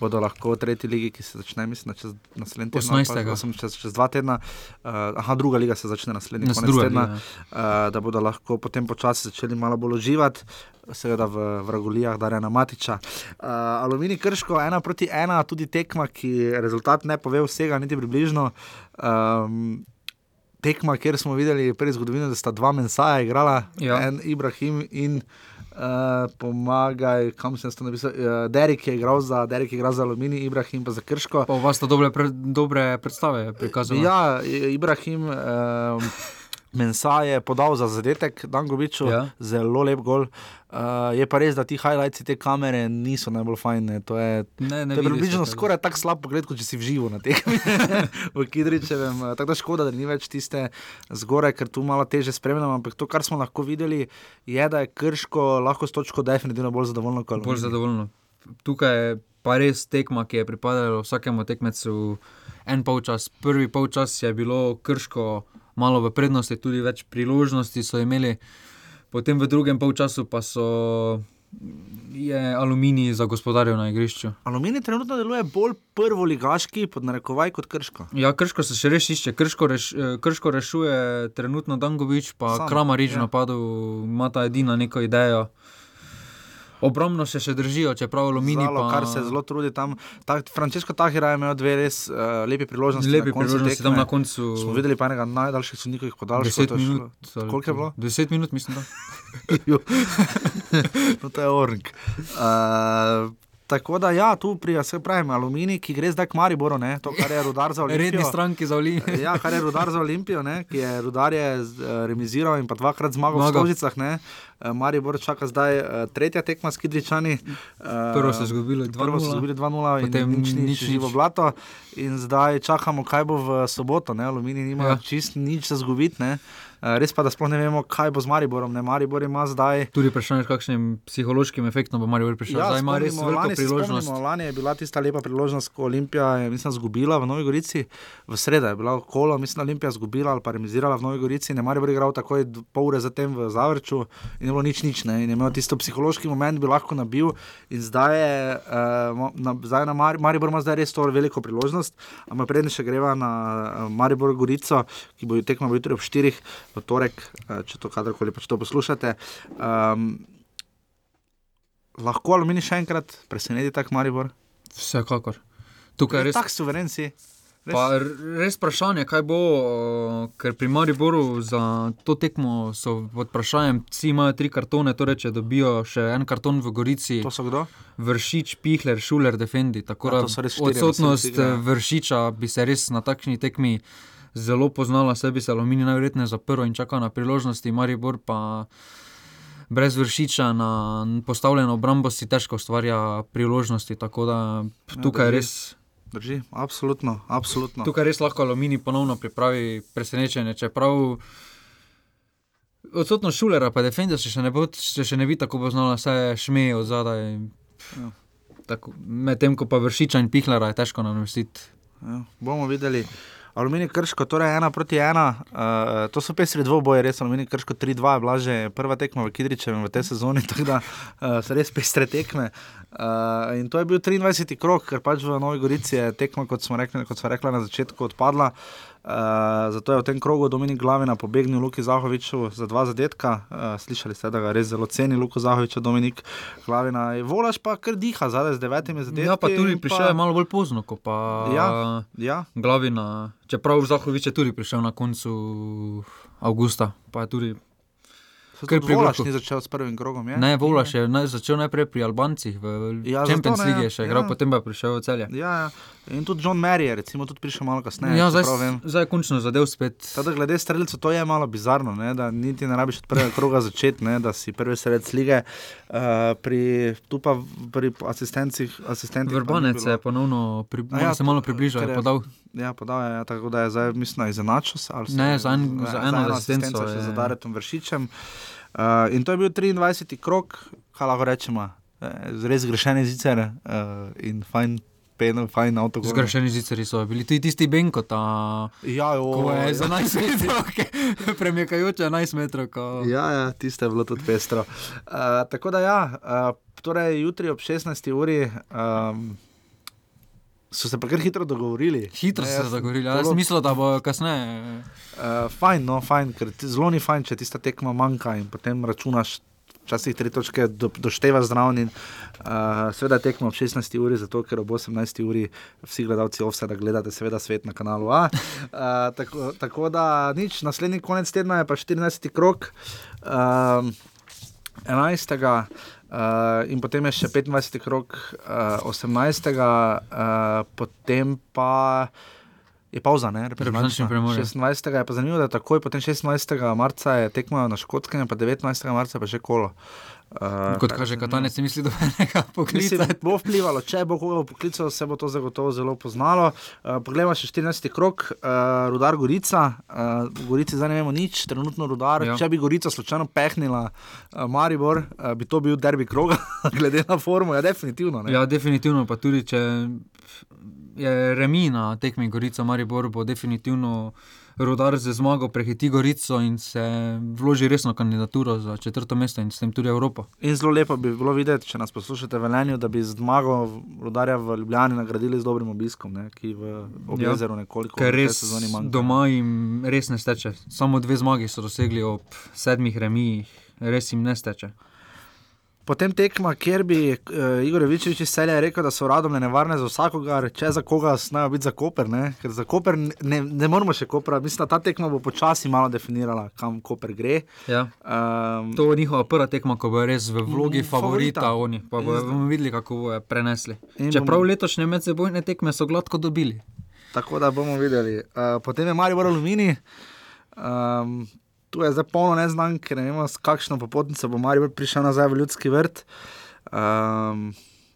bodo lahko v tretji ligi, ki se začne, mislim, čez naslednji teden. ali pa 18.. osem- Čez, čez dva tedna, uh, aha, druga liga se začne naslednji Nas- konec tedna, liga, uh, da bodo lahko potem počasi začeli malo bolj uživati. seveda v Vragolijah, Darjana Matiča. Uh, Alumini Krško, ena proti ena, tudi tekma, ki rezultat ne pove vsega, niti približno. Um, tekma, kjer smo videli prvi zgodovino, da sta dva mensaja igrala, Ja. en Ibrahim in. Uh, pomagaj, kam sem to napisal. Uh, Derek je igral za, Derek je igral za Alumini, Ibrahim pa za Krško. Pa vas sta dobre, pre, dobre predstave prikazali. Ja, Ibrahim uh, Mensa je podal za zadetek Dangoviču, Ja. zelo lep gol. Uh, je pa res, da ti highlights te kamere niso najbolj fajne. To je, Ne, ne to je približno skoraj tako slab pogled, kot če si v živo na tekmi v Kidričevem. Uh, Tako da škoda, da ni več tiste zgoraj, ker tu malo teže spremljamo. Ampak to, kar smo lahko videli, je, da je krško lahko s točko definitivno bolj zadovoljno kot Bolj zadovoljno. Tukaj je pa res tekma, ki je pripadala vsakemu tekmecu en polčas. Prvi polčas je bilo krško malo v prednosti, tudi več priložnosti so imeli, potem v drugem polčasu pa so. Je aluminij za gospodarjev na igrišču. Aluminij trenutno deluje bolj prvoligaški, pod narekovaj, kot krško. Ja, krško se še res išče, krško, reš, eh, krško rešuje trenutno Dangovič, pa Sam, Kramarič ja. ja. napadu, ima ta edina neko idejo. Obrambno se še držijo, čeprav aluminij Zalo, pa... kar se zelo trudi tam. Ta, Francesco Tahira je imel dve res uh, lepe priložnosti. Koncu priložnosti tam na koncu. Smo videli pa enega najdaljših sodnikovih podaljškov. 10 to je šlo- minut. ali Koliko je bilo? 10 minut, mislim. No, to je ornik. Uh, tako da, ja, tu pri, se pravim, aluminij, ki gre zdaj k Mariboru, ne, to, kar je rudar za Olimpijo. Redni stranki za Olimpijo. ja, kar je rudar za Olimpijo, ne, ki je rudar je eh, remiziral in pa dvakrat zmagal v Zmagal. Stožicah. Ne. Eh, Maribor čaka zdaj eh, tretja tekma s Kidričani. Prvo so izgubili 2:0. Prvo so izgubili 2-0 in Potem nič, nič, nič, nič, nič. blato. In zdaj čakamo, kaj bo v soboto. Ne? Aluminij nima ja. Ja. čist nič za zgubiti. Eh, Res pa, da sploh ne vemo, kaj bo z Mariborom. Ne? Maribor ima zdaj. Tudi vprašanje, s kakšnim psihološkim efektom bo Marijo prišel. Ja, zdaj ima res veliko lani priložnost. Lani je bila tista lepa priložnost, ko Olimpija je mislim, zgubila v Novi Gorici, v sredo je bila kolo, mislim, Olimpija zgubila ali pa remizirala v Novi Gorici, ne Maribor je igral takoj pol ure zatem v Zavrču in je bilo nič, nič ne. In je imel tisto psihološki moment, bi lahko nabil in zdaj je, uh, na, zdaj na Mar Maribor ima zdaj res to veliko priložnost, ampak prednje še greva na uh, Maribor Gorico, ki bo tekma jutri ob 4 v torek, uh, če to kadarkoli pač to poslušate. Um, lahko aluminij še enkrat preseneti tak Maribor? Vsekakor. Tukaj je res. Tak suveren si. Res. Pa res vprašanje, kaj bo, uh, ker pri Mariboru za to tekmo so pod vprašanjem, vsi imajo tri kartone, torej če dobijo še en karton v Gorici. To so kdo? Vršič, Pihler, Šuler, Defendi. Tako Ja, da štirje odsotnost ja. eh, Vršiča bi se res na takšni tekmi zelo poznala, sebi se Aluminij najverjetneje zaprl in čaka na priložnosti, Maribor pa. Brez vršiča na postavljeno obrambo si težko ustvarja priložnosti, tako da tukaj drži. res Drži, absolutno, absolutno. Tukaj res lahko aluminij ponovno pripravi presenečenje. Čeprav odsotno šulera, pa defender se še ne, bo, se še ne bi tako poznala, vse šmeje od zadaj. Ja. Medtem ko pa vršiča in pihlera je težko namestiti. Ja, bomo videli. Aluminij krško, torej ena proti ena. Uh, to so pesri dvoboje, res aluminij krško 3-2 je bila že prva tekma v Kidričevem v tej sezoni, tako da uh, so res pestre tekme. Uh, in to je bil 23. krok, ker pač v Novi Gorici je tekma, kot smo rekli, kot smo rekli na začetku, odpadla. Uh, zato je v tem krogu Dominik Glavina pobegnil Luki Zahoviču za dva zadetka. Uh, slišali ste, da ga res zelo ceni Luko Zahoviča, Dominik Glavina. Volaš pa kar diha zadaj z devetimi zadetki. Ja, pa tudi prišel je malo bolj pozno, kot pa Ja, ja. Glavina. Čeprav Zahovič je tudi prišel na koncu avgusta, pa je tudi Ker pri Volaš vrhu. ni začel s prvim krogom. Je? Ne, Volaš je naj, začel najprej pri Albancih, v Ja, Champions ne, League je še igral, ja. potem pa je prišel v celje. Ja, ja. In tudi John Mary je recimo, tudi prišel malo kasneje. ja, zdaj, zdaj je končno zadev spet. Teda, glede streljcev, to je malo bizarno, ne? da niti ne rabiš od prvega kroga začeti, ne? da si prvi sred lige. Uh, pri, tu pa pri asistencih. asistentih Vrbanec je ponovno pri, ja, ja, se malo približal, je podal. Ja, podal je, ja, tako da je zdaj, mislim, izenačil se. ali se- Ne, za en- za eno asistenco še je- za Daretom Vršičem. Uh, in to je bil 23. krok, kaj lahko rečemo, eh, res zgrešeni zicer uh, in fajn. Pen, fajn avto. Zgrešeni ziceri so bili tudi tisti Benko, ta. Ja, jo, Ko je za ja. 11 metrov, premikajoče 11 metrov. Ko... Ja, ja tiste je bilo tudi pestro. Uh, tako da, ja, uh, torej jutri ob 16. uri um, so se pa kar hitro dogovorili. Hitro Ne, so se dogovorili, jaz sem mislil, da bo kasneje. Uh, fajn, no, fajn, ker zelo ni fajn, če tista tekma manjka in potem računaš včasih tri točke do, došteva zraven. Uh, seveda tekmo ob 16. uri, zato ker ob 18. uri vsi gledalci ovseda gledate, seveda svet na kanalu A. Uh, tako, tako da nič, naslednji konec tedna je pa 14. krok. Uh, 11. Uh, in potem je še 25. krok, uh, 18. Uh, potem pa je pauza, ne, reprezentativno premore. 26. je pa zanimivo, da takoj potem 26. marca je tekmo na Škotskem, pa 19. marca pa že kolo. Uh, Kot kaže, Katanec si misli, da bo nekaj poklical. Bo vplivalo, če bo koga poklical, se bo to zagotovo zelo poznalo. Uh, poglejmo še 14. krok, uh, Rudar Gorica. Uh, Gorici zdaj ne vemo nič, trenutno Rudar. Ja. Če bi Gorica slučajno pehnila uh, Maribor, uh, bi to bil derbi kroga, glede na formu. Ja, definitivno. Ne? Ja, definitivno, pa tudi če je remi na tekmi Gorica Maribor, bo definitivno. Rudar z zmago prehiti Gorico in se vloži resno kandidaturo za četrto mesto in s tem tudi Evropo. In zelo lepo bi bilo videti, če nas poslušate v Velenju, da bi zmago Rudarja v Ljubljani nagradili z dobrim obiskom, ne, ki v objezeru ja, nekoliko ker res doma jim res ne steče. Samo dve zmagi so dosegli ob sedmih remijih, res jim ne steče. Potem tekma, kjer bi uh, Igor Vičevič iz Selja rekel, da so radom nevarne za vsakogar, če za koga znajo biti za Koper. Ne? Ker za Koper ne, ne moramo še Kopra. Mislim, da ta tekma bo počasi malo definirala, kam Koper gre. Ja. Um, to bo njihova prva tekma, ko bo res v vlogi mm, favorita, favorita. oni. Pa bo, bomo videli, kako bo prenesli. Čeprav bom... letošnje medsebojne tekme so gladko dobili. Tako da bomo videli. Uh, potem je Marijo Alumini. Um, tu je zdaj polno neznan, ker ne vemo, s kakšno popotnico bo Marijo prišel nazaj v ljudski vrt. Um,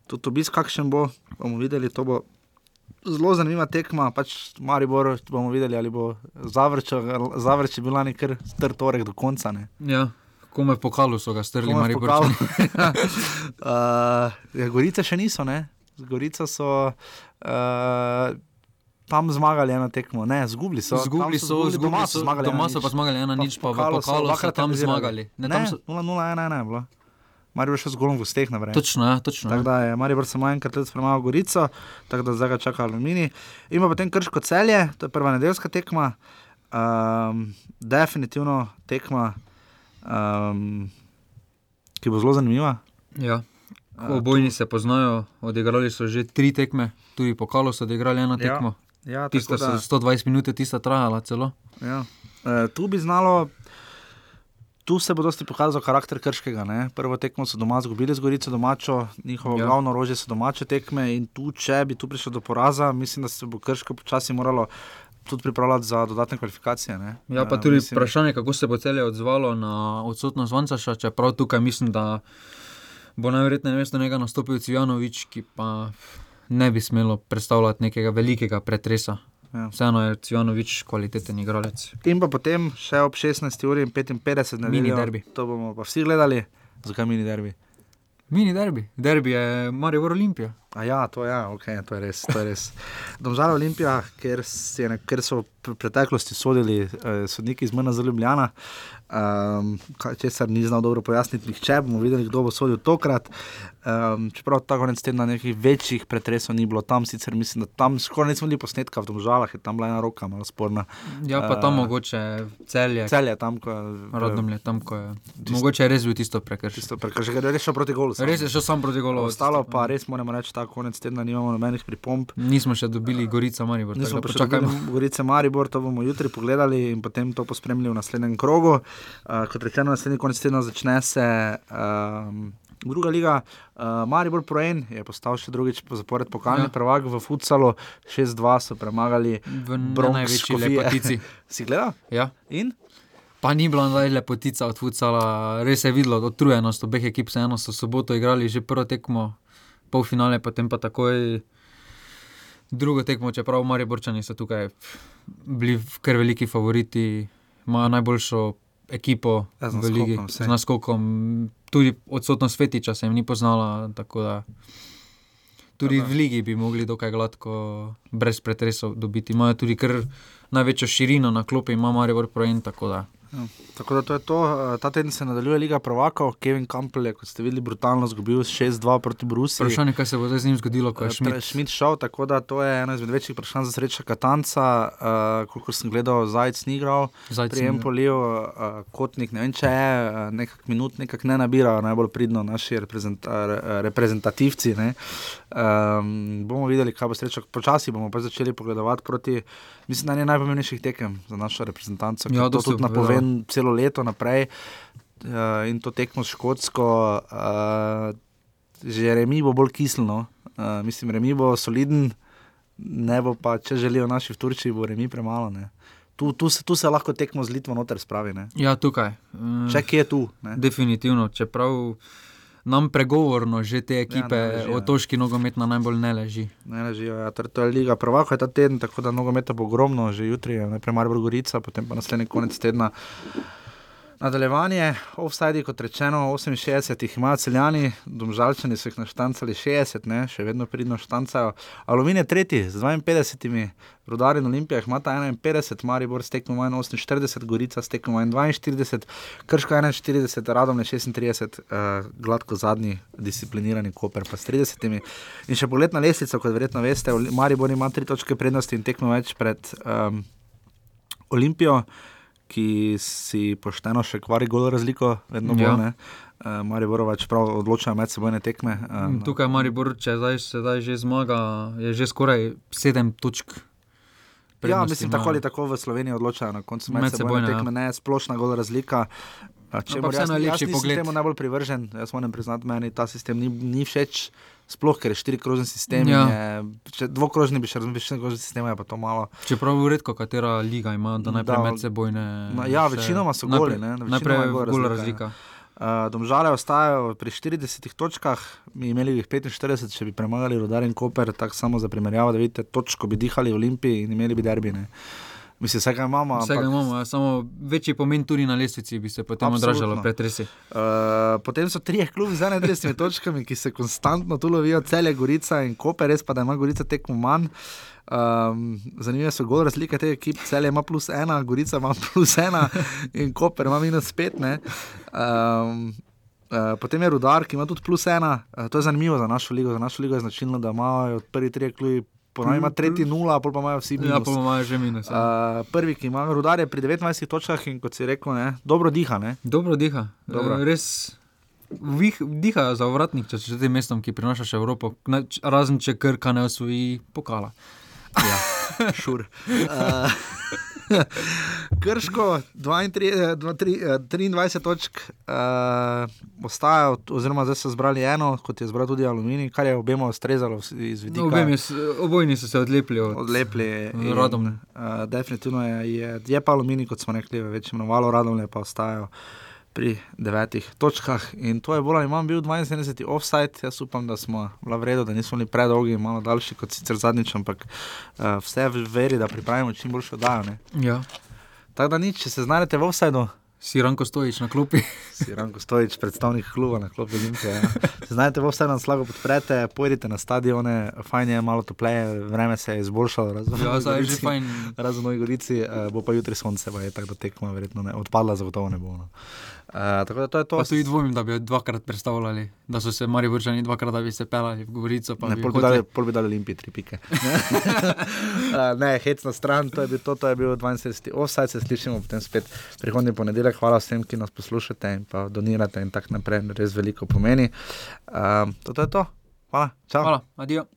tudi obisk, kakšen bo, bomo videli. To bo zelo zanimiva tekma. Pač Marijo bomo videli, ali bo zavrč bil lani kar strd torek do konca. Ne. Ja. Kome pokalu so ga strli, ali pa če. Gorice še niso, ne? Gorice so. Uh, tam zmagali eno tekmo, ne, zgubili so. Zgubili so, zgubili doma so zmagali. Doma so pa zmagali ena nič, pa v pokalu so tam zmagali. Ne, 0-1-1 je bilo. Marijo še z golom v steh naprej. Točno, ja, točno. Tako da je Marijo samo enkrat let premagal Gorico, tako da zdaj ga čaka Alumini. Ima potem krško celje, to je prva nedeljska tekma. Um, definitivno tekma, um, ki bo zelo zanimiva. Ja. Obojni se poznajo, odigrali so že tri tekme, tudi pokalo so odigrali eno ja. tekmo. Ja. Tista da, 120 minut je tista trajala celo. Ja. E, tu bi znalo, tu se bo dosti pokazal karakter krškega. Ne? Prvo tekmo so doma zgubili z Gorico domačo, njihovo ja. glavno orožje so domače tekme in tu, če bi tu prišlo do poraza, mislim, da se bo krško počasi moralo. Tudi pripravljati za dodatne kvalifikacije. Ne? Ja, pa tudi mislim, vprašanje, kako se bo celje odzvalo na odsotnost Vancaša. Čeprav tukaj mislim, da bo najverjetneje mesto njega nastopil Cvjanovič, ki pa ne bi smelo predstavljati nekega velikega pretresa. Ja. Vseeno je Cvjanovič kvaliteten igralec. In pa potem še ob 16.55 na mini derbi. To bomo pa vsi gledali, zakaj mini derbi. Mini derbi, derbi je Marijo Olimpija. A ja, to, ja, okay, to je res. res. Domžal Olimpija, ker, ne, ker so v preteklosti sodili eh, sodniki iz Mena za Ljubljana, um, česar ni znal dobro pojasniti nihče, bomo videli, kdo bo sodil tokrat. Um, čeprav ta konec tedna nekih večjih pretresov ni bilo tam, sicer mislim, da tam skoraj nismo bili posnetka v Domžalah, je tam bila ena roka malo sporna. Ja, pa tam uh, mogoče celje. Celje tam, ko je. Rodnom je tam, ko je. Tisto, mogoče je res bil tisto prekršek. Tisto prekršek, res je šel proti golu. Res je šel sam proti golu. Ostalo pa res moramo reči, ta konec tedna nimamo nobenih pripomb. Nismo še dobili Gorica Maribor. Nismo pa še čakali Gorica Maribor, to bomo jutri pogledali in potem to pospremljali v naslednjem krogu. Uh, kot rečeno, naslednji konec tedna začne se. Um, Druga liga, uh, Maribor Proen je postal še drugič po zapored pokalni ja. prvak v Futsalu, 6-2 so premagali v največji lepotici. si gledal? Ja. In? Pa ni bilo naj lepotica od Futsala, res je videlo utrujenost obeh ekip, se eno so soboto igrali že prvo tekmo, polfinale, potem pa takoj drugo tekmo, čeprav Mariborčani so tukaj bili kar veliki favoriti, imajo najboljšo ekipo ja, v Ligi, z naskokom. Tudi odsotnost Fetiča se jim ni poznala. Tudi v Ligi bi mogli dokaj gladko, brez pretresov, dobiti. Imajo tudi kar največjo širino na klopi, ima Marijo Projekt. Ja, tako da to je to. Eh, ta teden se nadaljuje Liga Provakov, Kevin Campbell je, kot ste videli, brutalno izgubil 6-2 proti Bruslju. Vprašanje, kaj se bo zdaj z njim zgodilo, ko je Šmit. Šmit šel, tako da to je eno izmed večjih vprašanj za srečo Katanca. Uh, koliko sem gledal, Zajec ni igral, pri Empoliju, uh, Kotnik, ne vem če je, nekak minut nekak ne nabira, najbolj pridno naši reprezent, uh, reprezentativci. Um, bomo videli, kaj bo srečo. Počasi bomo pa začeli pogledovati proti, mislim, da je najpomembnejših tekem za našo reprezentanco. Ja, to tudi napovem celo leto naprej uh, in to tekmo s Škotsko. Uh, že remi bo bolj kislno, uh, mislim, remi bo soliden, ne bo pa, če želijo naši v Turčiji, bo remi premalo. Tu, tu, se, tu se lahko tekmo z Litvo noter spravi. Ne? Ja, tukaj. Uh, Če kje je tu? Ne? Definitivno, čeprav nam pregovorno že te ekipe, ja, ja. otoški nogomet na najbolj ne leži. Ne ležijo, ja, to je liga prvaka, ta teden, tako da nogometa bo ogromno, že jutri, najprej Maribor Gorica, potem pa naslednji konec tedna. Nadaljevanje, offside, kot rečeno, 68 jih imajo celjani, domžalčani so jih naštancali 60, ne, še vedno pridno štancajo. Aluminij je tretji z 52, rudari in olimpija jih imata 51, Maribor stekmo manj 48, Gorica stekmo manj 42, Krško 41, Radom je 36, uh, gladko zadnji, disciplinirani Koper pa s 30. In še poletna lestvica, kot verjetno veste, Maribor ima tri točke prednosti in tekmo več pred um, Olimpijo ki si pošteno še kvari golo razliko, vedno bolj ja. ne. Uh, Maribor več prav odločajo med sebojne tekme. Um, Tukaj Maribor, če zdaj, zdaj že zmaga, je že skoraj sedem točk. Ja, mislim, tako ali tako v Sloveniji odločajo na koncu med, med sebojne ja. tekme, ja. ne splošna gola razlika. Če bo vseeno lepši pogled, temu najbolj privržen, jaz moram priznati, meni ta sistem ni, ni všeč. Sploh, ker je štirikrožni sistem, ja. je, dvokrožni bi še razumel, štirikrožni sistem je pa to malo. Čeprav je redko, katera liga ima, da najprej da, med seboj ne. Na, ja, večinoma so goli, ne. Najprej je bolj razlika. Uh, domžale ostajajo pri 40 točkah, mi imeli jih 45, če bi premagali Rudar in Koper, tako samo za primerjavo, da vidite, točko bi dihali v Olimpiji in imeli bi derbine. Uh, Mislim, vse ga imamo. Vse ga imamo, ja, samo večji pomen tudi na lestvici bi se potem odražalo pred resi. Uh, potem so tri klubi z 31 točkami, ki se konstantno tu lovijo, cele Gorica in Koper, res pa da ima Gorica tekmo manj. Um, Zanimivo so gole razlike te ekipe, cel ima plus ena, Gorica ima plus ena in Koper ima minus pet. Um, uh, potem je Rudar, ki ima tudi plus ena. Uh, to je zanimivo za našo ligo. Za našo ligo je značilno, da imajo prvi tri klubi Ponaj ima tretji nula, pa imajo vsi minus. Ja, pa imajo že minus. Ja. Uh, prvi, ki ima rudarje pri 29 točkah in kot si rekel, ne, dobro diha. Ne? Dobro diha. Dobro. Uh, res vih, diha za vratnik, če se tem mestom, ki prinašaš Evropo, razen če krka ne osvoji pokala. Ja, šur. Uh, Krško, 23 eh, točk, uh, ostaja, oziroma zdaj so zbrali eno, kot je zbral tudi aluminij, kar je obema ustrezalo iz vidika. No, obojni so se odlepili od odlepli. Radom. Uh, definitivno je, je, je pa aluminij, kot smo rekli, več imenovalo radom, pa ostajajo pri devetih točkah. In to je ali manj bil 72. offside. Jaz upam, da smo bili v redu, da nismo bili predolgi, malo daljši kot sicer zadnjič, ampak uh, vse v veri, da pripravimo čim boljšo oddajo. Ja. Tako da nič, če se znajdete v offsideu. Si Ranko Stojič na klopi. Si Ranko Stojič, predstavnik kluba na klopi Olimpije. Ja. Znajdete, v vse nas lahko podprete, pojdite na stadione, fajn je, malo topleje, vreme se je izboljšalo. Ja, zdaj je že fajn. Razen v Gorici, uh, bo pa jutri sonce, pa je tako, da tekmo verjetno ne. Odpadla zagotovo ne bo. No. Uh, tako da to je to. Pa tudi dvomim, da bi jo dvakrat predstavljali, da so se Marijo Vrčani dvakrat, da bi se pelali v Gorico. Ne, pol bi, dali, pol bi dali Olimpiji tri pike. uh, ne, hec na stran, to je bil, to, to je bil 72. Offside, se slišimo potem spet prihodnji ponedeljek hvala vsem, ki nas poslušate in pa donirate in tako naprej, res veliko pomeni. Um, to je to. Hvala, čau. Hvala, adijo.